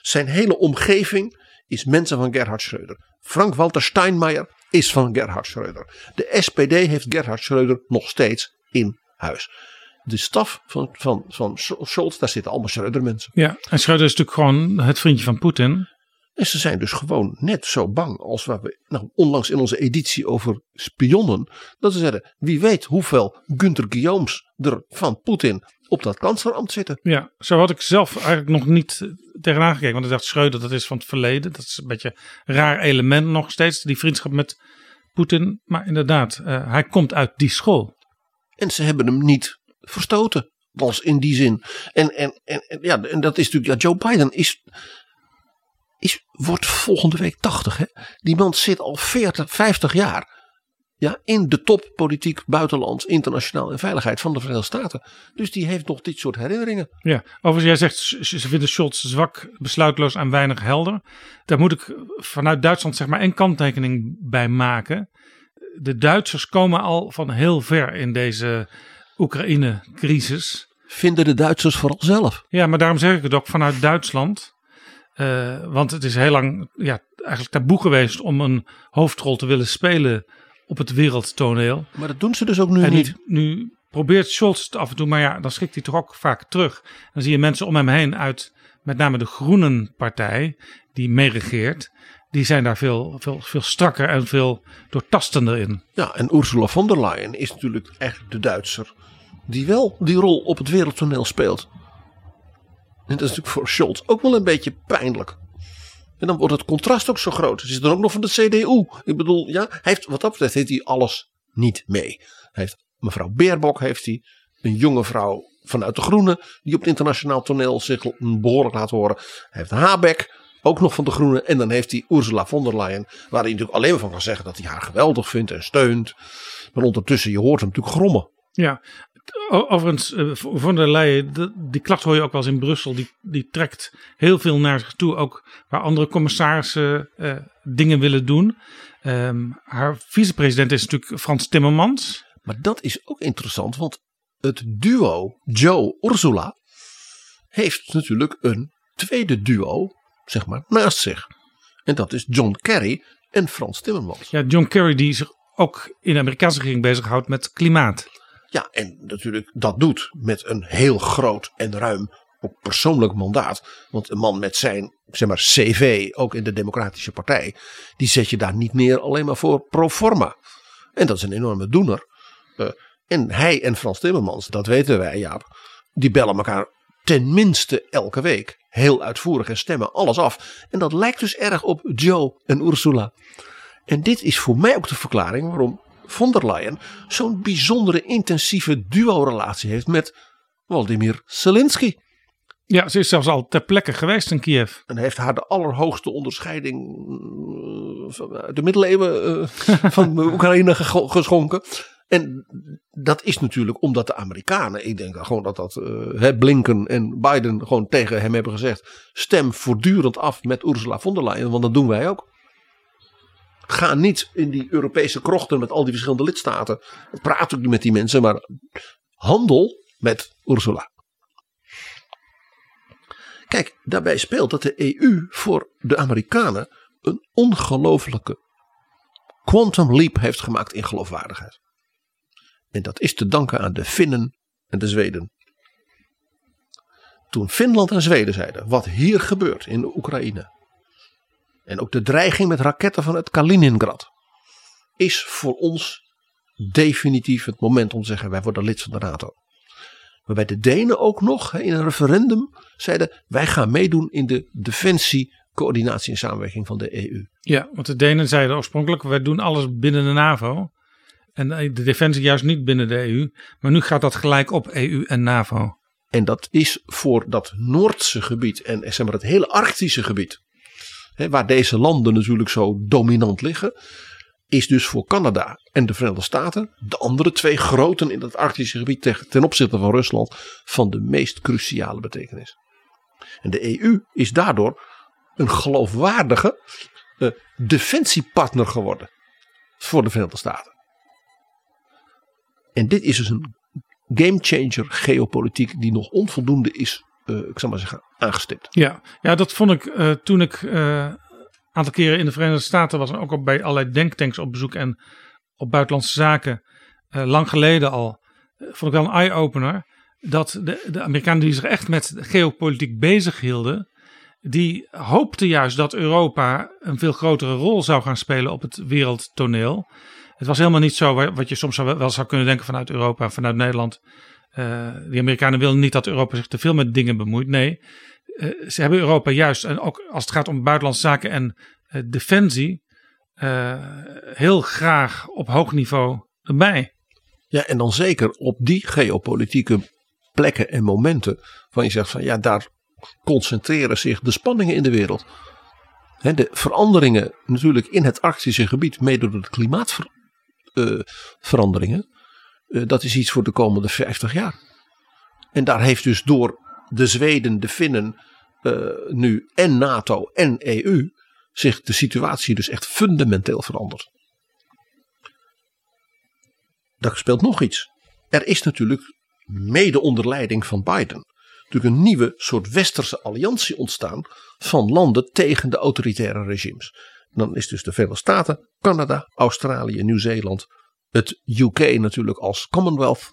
Zijn hele omgeving is mensen van Gerhard Schreuder. Frank-Walter Steinmeier is van Gerhard Schreuder. De SPD heeft Gerhard Schreuder nog steeds in huis. De staf van, van, van Scholz, daar zitten allemaal Schreuder mensen. Ja, en Schreuder is natuurlijk gewoon het vriendje van Poetin. En ze zijn dus gewoon net zo bang als waar we nou, onlangs in onze editie over spionnen. Dat ze zeiden, wie weet hoeveel Gunther Guillaumes er van Poetin op dat kanslerambt zitten. Ja, zo had ik zelf eigenlijk nog niet tegenaan gekeken. Want ik dacht, Schreuder, dat is van het verleden. Dat is een beetje een raar element nog steeds, die vriendschap met Poetin. Maar inderdaad, uh, hij komt uit die school. En ze hebben hem niet verstoten. Was in die zin. En, en, en, ja, en dat is natuurlijk, ja, Joe Biden is, is, wordt volgende week 80. Hè? Die man zit al 40, 50 jaar ja, in de toppolitiek, buitenland, internationaal en veiligheid van de Verenigde Staten. Dus die heeft nog dit soort herinneringen. Ja, overigens, jij zegt ze vinden Scholz zwak, besluitloos en weinig helder. Daar moet ik vanuit Duitsland zeg maar één kanttekening bij maken. De Duitsers komen al van heel ver in deze Oekraïne-crisis. Vinden de Duitsers vooral zelf. Ja, maar daarom zeg ik het ook vanuit Duitsland. Uh, want het is heel lang ja, eigenlijk taboe geweest om een hoofdrol te willen spelen op het wereldtoneel. Maar dat doen ze dus ook nu en niet. Nu probeert Scholz het af en toe, maar ja, dan schikt hij toch ook vaak terug. Dan zie je mensen om hem heen uit met name de Groenenpartij, die meeregeert. Die zijn daar veel, veel, veel strakker en veel doortastender in. Ja, en Ursula von der Leyen is natuurlijk echt de Duitser die wel die rol op het wereldtoneel speelt. En dat is natuurlijk voor Scholz ook wel een beetje pijnlijk. En dan wordt het contrast ook zo groot. Ze is dan ook nog van de CDU. Ik bedoel, ja, hij heeft, wat dat betreft heeft hij alles niet mee. Hij heeft, mevrouw Beerbok heeft hij. een jonge vrouw vanuit de Groenen. Die op het internationaal toneel zich behoorlijk laat horen. Hij heeft Habeck, ook nog van de Groenen. En dan heeft hij Ursula von der Leyen. Waar hij natuurlijk alleen maar van kan zeggen dat hij haar geweldig vindt en steunt. Maar ondertussen, je hoort hem natuurlijk grommen. Ja, Overigens, eh, von der Leyen, die klacht hoor je ook wel eens in Brussel. Die, die trekt heel veel naar zich toe. Ook waar andere commissarissen eh, dingen willen doen. Ehm, haar vicepresident is natuurlijk Frans Timmermans. Maar dat is ook interessant, want het duo Joe-Ursula heeft natuurlijk een tweede duo, zeg maar, naast zich. En dat is John Kerry en Frans Timmermans. Ja, John Kerry die zich ook in de Amerikaanse regering bezighoudt met klimaat. Ja, en natuurlijk dat doet met een heel groot en ruim persoonlijk mandaat. Want een man met zijn zeg maar, CV, ook in de Democratische Partij, die zet je daar niet neer alleen maar voor pro forma. En dat is een enorme doener. Eh, en hij en Frans Timmermans, dat weten wij, Jaap, die bellen elkaar tenminste elke week heel uitvoerig en stemmen alles af. En dat lijkt dus erg op Joe en Ursula. En dit is voor mij ook de verklaring waarom von der Leyen zo'n bijzondere intensieve duo-relatie heeft met Vladimir Zelensky. Ja, ze is zelfs al ter plekke geweest in Kiev. En heeft haar de allerhoogste onderscheiding eh, van uit de middeleeuwen eh, van *laughs* Oekraïne ge- geschonken. En dat is natuurlijk omdat de Amerikanen, ik denk gewoon dat dat eh, Blinken en Biden gewoon tegen hem hebben gezegd: stem voortdurend af met Ursula von der Leyen, want dat doen wij ook. Ga niet in die Europese krochten met al die verschillende lidstaten. Praat ook niet met die mensen, maar handel met Ursula. Kijk, daarbij speelt dat de EU voor de Amerikanen een ongelofelijke quantum leap heeft gemaakt in geloofwaardigheid. En dat is te danken aan de Finnen en de Zweden. Toen Finland en Zweden zeiden: wat hier gebeurt in de Oekraïne. En ook de dreiging met raketten vanuit Kaliningrad. Is voor ons definitief het moment om te zeggen: wij worden lid van de NATO. Waarbij de Denen ook nog in een referendum zeiden: wij gaan meedoen in de defensie, coördinatie en samenwerking van de EU. Ja, want de Denen zeiden oorspronkelijk, wij doen alles binnen de NAVO. En de defensie juist niet binnen de EU. Maar nu gaat dat gelijk op EU en NAVO. En dat is voor dat Noordse gebied en zeg maar, het hele Arctische gebied, waar deze landen natuurlijk zo dominant liggen, is dus voor Canada en de Verenigde Staten, de andere twee groten in het Arctische gebied ten, opzichte van Rusland, van de meest cruciale betekenis. En de EU is daardoor een geloofwaardige eh, defensiepartner geworden voor de Verenigde Staten. En dit is dus een gamechanger geopolitiek die nog onvoldoende is, ik zal maar zeggen, aangestipt. Ja, ja dat vond ik eh, toen ik een aantal keren in de Verenigde Staten was. En ook op bij allerlei denktanks op bezoek en op buitenlandse zaken. eh, lang geleden al. eh, vond ik wel een eye-opener. Dat de, de Amerikanen die zich echt met geopolitiek bezig hielden. Die hoopten juist dat Europa een veel grotere rol zou gaan spelen op het wereldtoneel. Het was helemaal niet zo wa- wat je soms wel zou kunnen denken vanuit Europa, vanuit Nederland. Eh die Amerikanen willen niet dat Europa zich te veel met dingen bemoeit. Nee, eh, ze hebben Europa juist, en ook als het gaat om buitenlandse zaken en eh, defensie, heel graag op hoog niveau erbij. Ja, en dan zeker op die geopolitieke plekken en momenten. Van je zegt van ja, daar concentreren zich de spanningen in de wereld. De veranderingen natuurlijk in het Arctische gebied, mede door de klimaatveranderingen. Eh, dat is iets voor de komende 50 jaar. En daar heeft dus door de Zweden, de Finnen, eh, nu en NATO en EU zich de situatie dus echt fundamenteel veranderd. Daar speelt nog iets. Er is natuurlijk mede onder leiding van Biden natuurlijk een nieuwe soort westerse alliantie ontstaan van landen tegen de autoritaire regimes. Dan is dus de Verenigde Staten, Canada, Australië, Nieuw-Zeeland, het UK natuurlijk als Commonwealth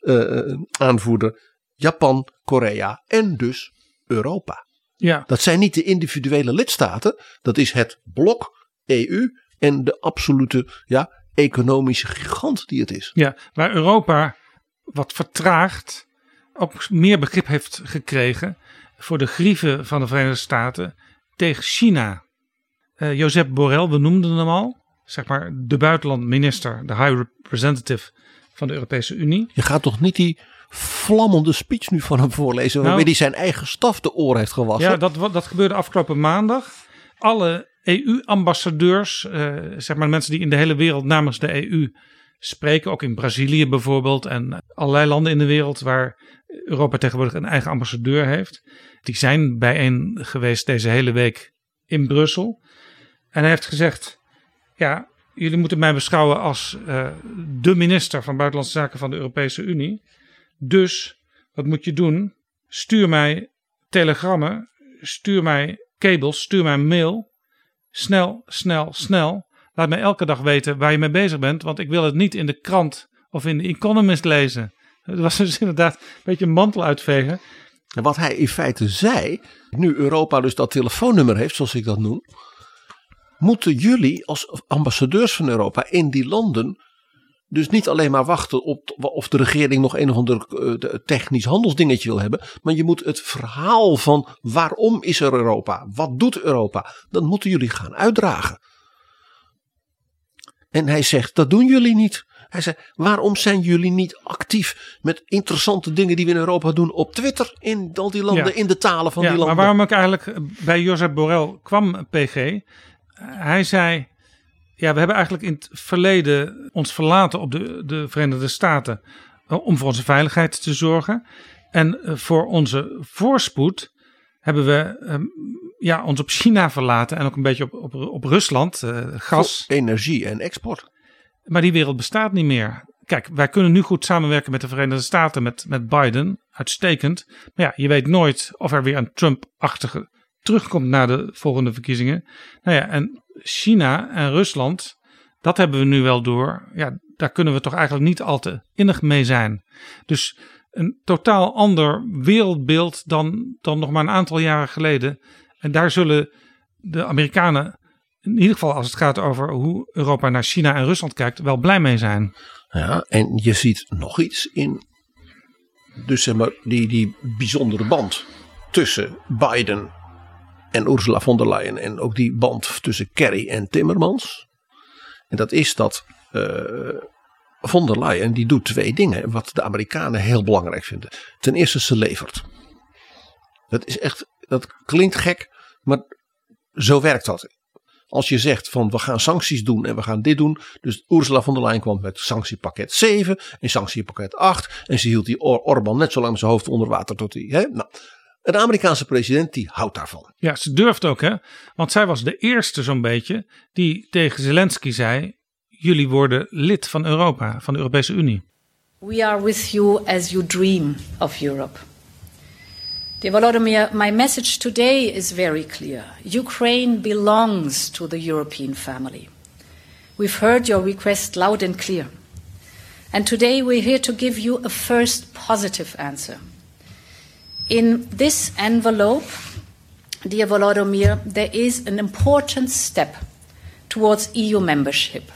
eh, aanvoerder, Japan, Korea en dus Europa. Ja. Dat zijn niet de individuele lidstaten, dat is het blok EU en de absolute ja, economische gigant die het is. Ja, waar Europa wat vertraagd ook meer begrip heeft gekregen voor de grieven van de Verenigde Staten tegen China. Eh Josep Borrell, we noemden hem al, zeg maar de buitenlandminister, de high representative van de Europese Unie. Je gaat toch niet die vlammende speech nu van hem voorlezen. Waarmee Nou- hij zijn eigen staf de oren heeft gewassen. Ja, dat, dat gebeurde afgelopen maandag. Alle EU-ambassadeurs, eh, zeg maar mensen die in de hele wereld namens de EU spreken, ook in Brazilië bijvoorbeeld en allerlei landen in de wereld waar Europa tegenwoordig een eigen ambassadeur heeft, die zijn bijeen geweest deze hele week in Brussel. En hij heeft gezegd, ja, jullie moeten mij beschouwen als eh, de minister van Buitenlandse Zaken van de Europese Unie. Dus, wat moet je doen? Stuur mij telegrammen, stuur mij kabels, stuur mij mail. Snel, snel, snel. Laat mij elke dag weten waar je mee bezig bent, want ik wil het niet in de krant of in de Economist lezen. Het was dus inderdaad een beetje een mantel uitvegen. En wat hij in feite zei, nu Europa dus dat telefoonnummer heeft, zoals ik dat noem, moeten jullie als ambassadeurs van Europa in die landen dus niet alleen maar wachten op of de regering nog een of ander eh, technisch handelsdingetje wil hebben, maar je moet het verhaal van waarom is er Europa, wat doet Europa, dat moeten jullie gaan uitdragen. En hij zegt, dat doen jullie niet. Hij zei, waarom zijn jullie niet actief met interessante dingen die we in Europa doen op Twitter in al die landen, Ja. in de talen van ja, die landen? Maar waarom ik eigenlijk bij Josep Borrell kwam, PG. Hij zei, ja, we hebben eigenlijk in het verleden ons verlaten op de, de Verenigde Staten eh, om voor onze veiligheid te zorgen. En eh, voor onze voorspoed hebben we ehm, ja, ons op China verlaten en ook een beetje op, op, op Rusland, eh, gas. Voor energie en export. Maar die wereld bestaat niet meer. Kijk, wij kunnen nu goed samenwerken met de Verenigde Staten, met, met Biden. Uitstekend. Maar ja, je weet nooit of er weer een Trump-achtige terugkomt na de volgende verkiezingen. Nou ja, en China en Rusland, dat hebben we nu wel door. Ja, daar kunnen we toch eigenlijk niet al te innig mee zijn. Dus een totaal ander wereldbeeld dan, dan nog maar een aantal jaren geleden. En daar zullen de Amerikanen, in ieder geval als het gaat over hoe Europa naar China en Rusland kijkt, wel blij mee zijn. Ja, en je ziet nog iets in. Dus zeg maar, die, die bijzondere band tussen Biden en Ursula von der Leyen. En ook die band tussen Kerry en Timmermans. En dat is dat eh, von der Leyen die doet twee dingen. Wat de Amerikanen heel belangrijk vinden. Ten eerste, ze levert. Dat is echt, dat klinkt gek, maar zo werkt dat. Als je zegt van we gaan sancties doen en we gaan dit doen. Dus Ursula von der Leyen kwam met sanctiepakket 7 en sanctiepakket 8. En ze hield die Or- Orbán net zo lang zijn hoofd onder water tot hij. Nou, een Amerikaanse president die houdt daarvan. Ja, ze durft ook, hè? Want zij was de eerste, zo'n beetje, die tegen Zelensky zei: Jullie worden lid van Europa, van de Europese Unie. We are with you as you dream of Europe. Dear Volodymyr, my message today is very clear. Ukraine belongs to the European family. We've heard your request loud and clear. And today we're here to give you a first positive answer. In this envelope, dear Volodymyr, there is an important step towards EU membership.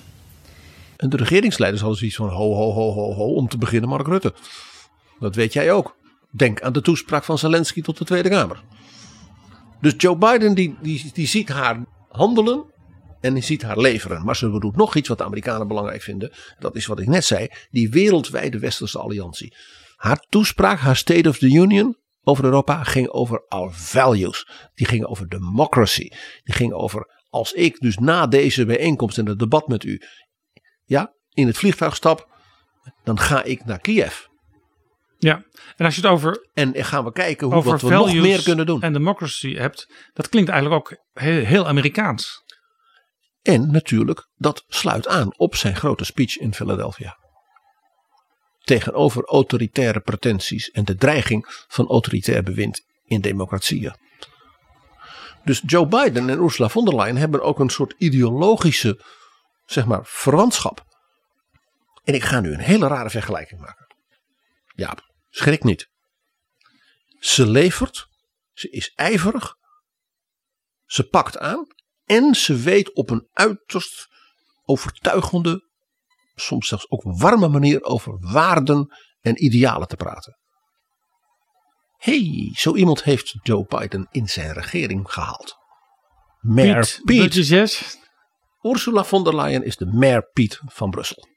En de regeringsleiders hadden zoiets van ho, ho, ho, ho, ho. Om te beginnen Mark Rutte. Dat weet jij ook. Denk aan de toespraak van Zelensky tot de Tweede Kamer. Dus Joe Biden die, die, die ziet haar handelen en die ziet haar leveren. Maar ze doet nog iets wat de Amerikanen belangrijk vinden. Dat is wat ik net zei. Die wereldwijde westerse alliantie. Haar toespraak, haar State of the Union over Europa ging over our values. Die ging over democracy. Die ging over als ik dus na deze bijeenkomst en het debat met u ja, in het vliegtuig stap, dan ga ik naar Kiev. Ja, en als je het over, En gaan we kijken hoe wat we nog meer kunnen doen. en democracy hebt, dat klinkt eigenlijk ook heel, heel Amerikaans. En natuurlijk, dat sluit aan op zijn grote speech in Philadelphia. Tegenover autoritaire pretenties en de dreiging van autoritair bewind in democratieën. Dus Joe Biden en Ursula von der Leyen hebben ook een soort ideologische, zeg maar, verwantschap. En ik ga nu een hele rare vergelijking maken. Jaap, schrik niet. Ze levert, ze is ijverig, ze pakt aan en ze weet op een uiterst overtuigende, soms zelfs ook warme manier over waarden en idealen te praten. hey, zo iemand heeft Joe Biden in zijn regering gehaald. Mayor Piet Piet. Ursula von der Leyen is de Mayor Piet van Brussel.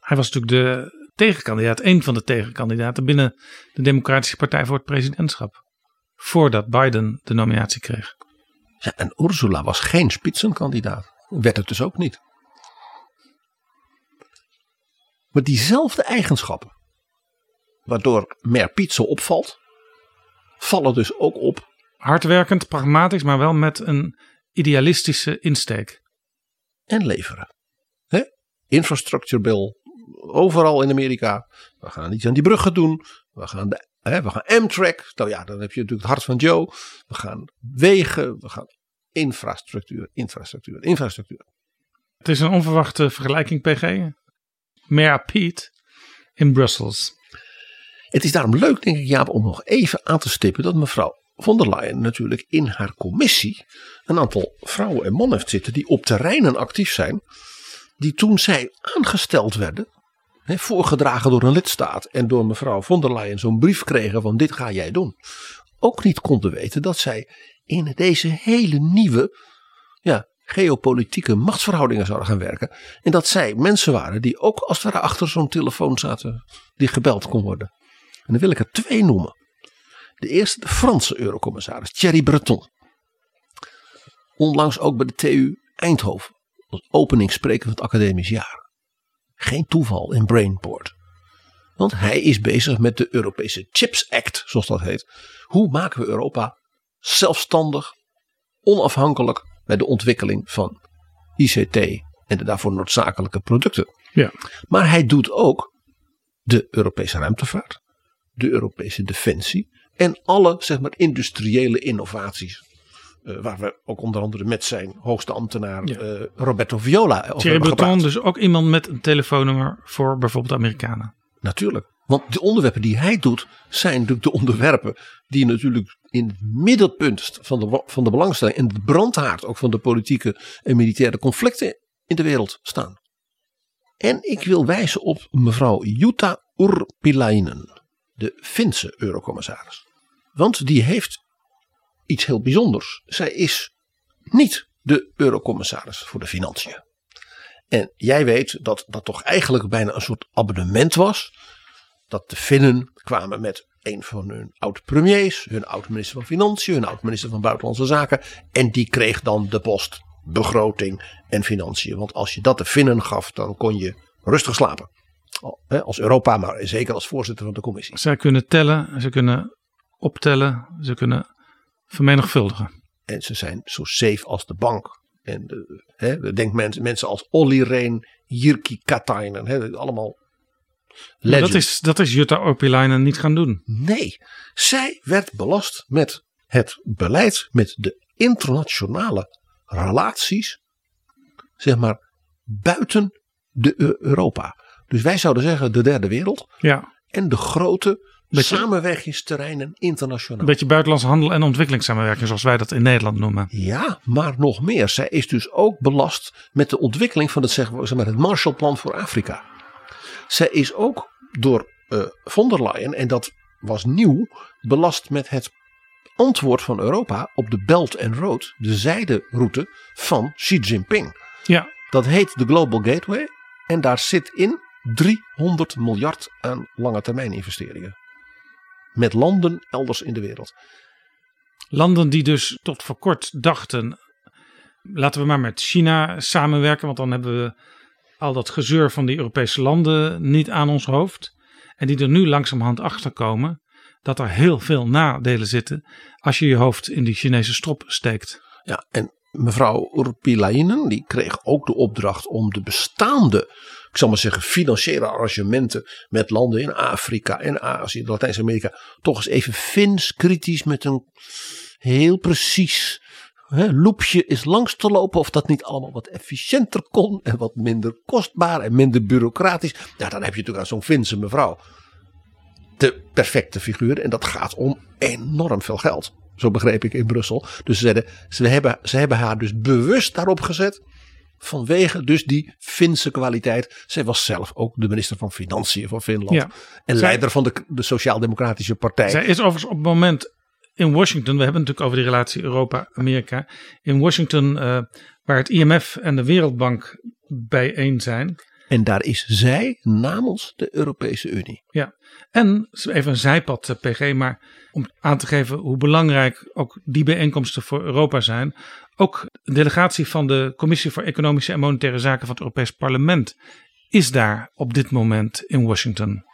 Hij was natuurlijk de tegenkandidaat, een van de tegenkandidaten binnen de Democratische Partij voor het presidentschap. Voordat Biden de nominatie kreeg. Ja, en Ursula was geen spitsenkandidaat. Werd het dus ook niet. Maar diezelfde eigenschappen, waardoor Mer Piet zo opvalt, vallen dus ook op. Hardwerkend, pragmatisch, maar wel met een idealistische insteek. En leveren. Hè? Infrastructure bill, overal in Amerika. We gaan iets aan die bruggen doen. We gaan, de, we gaan Amtrak. Nou ja, dan heb je natuurlijk het hart van Joe. We gaan wegen. We gaan infrastructuur, infrastructuur, infrastructuur. Het is een onverwachte vergelijking, PG. Mayor Pete in Brussels. Het is daarom leuk, denk ik, Jaap, om nog even aan te stippen dat mevrouw von der Leyen natuurlijk in haar commissie een aantal vrouwen en mannen heeft zitten die op terreinen actief zijn. Die toen zij aangesteld werden, voorgedragen door een lidstaat en door mevrouw von der Leyen zo'n brief kregen van dit ga jij doen. Ook niet konden weten dat zij in deze hele nieuwe ja, geopolitieke machtsverhoudingen zouden gaan werken. En dat zij mensen waren die ook als het ware achter zo'n telefoon zaten die gebeld kon worden. En dan wil ik er twee noemen. De eerste, de Franse eurocommissaris Thierry Breton. Onlangs ook bij de TU Eindhoven als openingsspreker van het academisch jaar. Geen toeval in Brainport. Want hij is bezig met de Europese Chips Act, zoals dat heet. Hoe maken we Europa zelfstandig, onafhankelijk bij de ontwikkeling van ICT en de daarvoor noodzakelijke producten. Ja. Maar hij doet ook de Europese ruimtevaart, de Europese defensie en alle zeg maar, industriële innovaties. Uh, waar we ook onder andere met zijn hoogste ambtenaar ja. uh, Roberto Viola over Thierry Breton, dus ook iemand met een telefoonnummer voor bijvoorbeeld Amerikanen. Natuurlijk. Want de onderwerpen die hij doet, zijn natuurlijk de onderwerpen die natuurlijk in het middelpunt van de, van de belangstelling en de brandhaard ook van de politieke en militaire conflicten in de wereld staan. En ik wil wijzen op mevrouw Jutta Urpilainen, de Finse eurocommissaris. Want die heeft iets heel bijzonders. Zij is niet de eurocommissaris voor de financiën. En jij weet dat dat toch eigenlijk bijna een soort abonnement was dat de Finnen kwamen met een van hun oud-premiers, hun oud-minister van Financiën, hun oud-minister van Buitenlandse Zaken. En die kreeg dan de post begroting en financiën. Want als je dat de Finnen gaf, dan kon je rustig slapen. Als Europa, maar zeker als voorzitter van de commissie. Zij kunnen tellen, ze kunnen optellen, ze kunnen vermenigvuldigen. En ze zijn zo safe als de bank. En de, hè, denk mensen, mensen als Olli Rehn, Jirki Katainen, hè, allemaal dat is, dat is Jutta Opilainen niet gaan doen. Nee, zij werd belast met het beleid, met de internationale relaties, zeg maar, buiten de Europa. Dus wij zouden zeggen de derde wereld. Ja. En de grote beetje, samenwerkingsterreinen internationaal. Een beetje buitenlandse handel en ontwikkelingssamenwerking, zoals wij dat in Nederland noemen. Ja, maar nog meer. Zij is dus ook belast met de ontwikkeling van het, zeg maar, het Marshallplan voor Afrika. Zij is ook door uh, von der Leyen, en dat was nieuw, belast met het antwoord van Europa op de Belt and Road, de zijderoute van Xi Jinping. Ja. Dat heet de Global Gateway en daar zit in 300 miljard aan lange termijn investeringen. Met landen elders in de wereld. Landen die dus tot voor kort dachten, laten we maar met China samenwerken, want dan hebben we al dat gezeur van die Europese landen niet aan ons hoofd. En die er nu langzamerhand achter komen dat er heel veel nadelen zitten als je je hoofd in die Chinese strop steekt. Ja, en mevrouw Urpilainen die kreeg ook de opdracht om de bestaande, ik zal maar zeggen, financiële arrangementen met landen in Afrika en Azië, Latijns-Amerika, toch eens even fins kritisch met een heel precies hè, loepje is langs te lopen. Of dat niet allemaal wat efficiënter kon. En wat minder kostbaar en minder bureaucratisch. Ja, dan heb je natuurlijk aan zo'n Finse mevrouw de perfecte figuur. En dat gaat om enorm veel geld. Zo begreep ik in Brussel. Dus ze, zeiden, ze, hebben, ze hebben haar dus bewust daarop gezet. Vanwege dus die Finse kwaliteit. Zij was zelf ook de minister van Financiën van Finland. Ja. En leider van de, de Sociaal-Democratische Partij. Zij is overigens op het moment in Washington, we hebben het natuurlijk over die relatie Europa-Amerika. In Washington, uh, waar het IMF en de Wereldbank bijeen zijn, En daar is zij namens de Europese Unie. Ja, en even een zijpad, eh, PG, maar om aan te geven hoe belangrijk ook die bijeenkomsten voor Europa zijn. Ook een delegatie van de Commissie voor Economische en Monetaire Zaken van het Europees Parlement is daar op dit moment in Washington.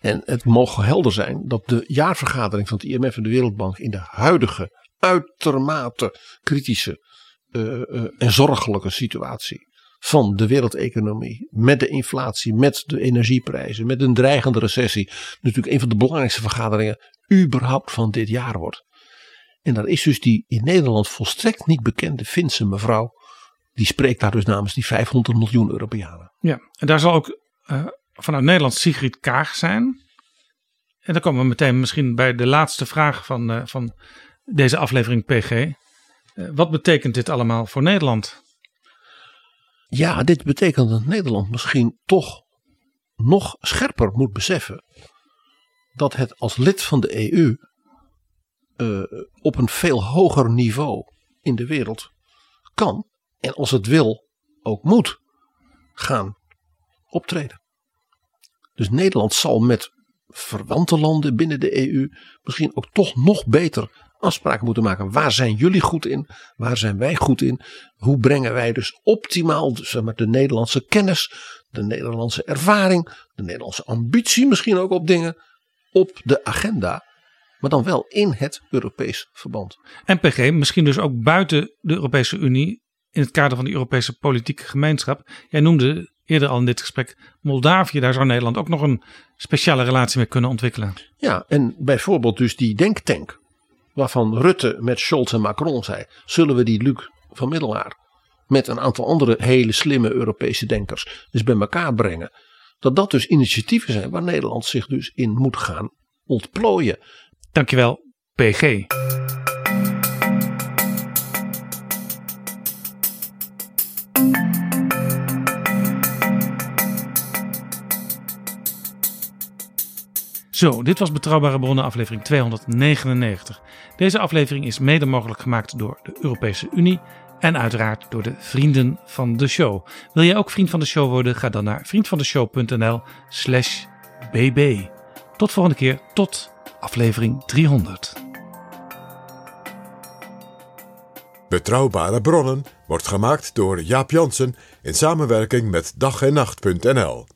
En het mogen helder zijn dat de jaarvergadering van het IMF en de Wereldbank in de huidige uitermate kritische uh, uh, en zorgelijke situatie van de wereldeconomie, met de inflatie, met de energieprijzen, met een dreigende recessie, natuurlijk een van de belangrijkste vergaderingen überhaupt van dit jaar wordt. En daar is dus die in Nederland volstrekt niet bekende Finse mevrouw, die spreekt daar dus namens die 500 miljoen Europeanen. Ja, en daar zal ook uh, vanuit Nederland Sigrid Kaag zijn. En dan komen we meteen misschien bij de laatste vraag van, uh, van deze aflevering PG. Uh, wat betekent dit allemaal voor Nederland? Ja, dit betekent dat Nederland misschien toch nog scherper moet beseffen dat het als lid van de EU uh, op een veel hoger niveau in de wereld kan en als het wil ook moet gaan optreden. Dus Nederland zal met verwante landen binnen de EU misschien ook toch nog beter afspraken moeten maken. Waar zijn jullie goed in? Waar zijn wij goed in? Hoe brengen wij dus optimaal zeg maar, de Nederlandse kennis, de Nederlandse ervaring, de Nederlandse ambitie misschien ook op dingen op de agenda. Maar dan wel in het Europees verband. En PG, misschien dus ook buiten de Europese Unie in het kader van de Europese politieke gemeenschap. Jij noemde eerder al in dit gesprek Moldavië. Daar zou Nederland ook nog een speciale relatie mee kunnen ontwikkelen. Ja, en bijvoorbeeld dus die denktank. Waarvan Rutte met Scholz en Macron zei. Zullen we die Luc van Middelaar met een aantal andere hele slimme Europese denkers dus bij elkaar brengen. Dat dat dus initiatieven zijn waar Nederland zich dus in moet gaan ontplooien. Dankjewel, PG. Zo, dit was Betrouwbare Bronnen aflevering 299. Deze aflevering is mede mogelijk gemaakt door de Europese Unie en uiteraard door de vrienden van de show. Wil jij ook vriend van de show worden? Ga dan naar vriendvandeshow.nl slash bb. Tot volgende keer, tot aflevering 300. Betrouwbare bronnen wordt gemaakt door Jaap Jansen in samenwerking met dag en nacht.nl.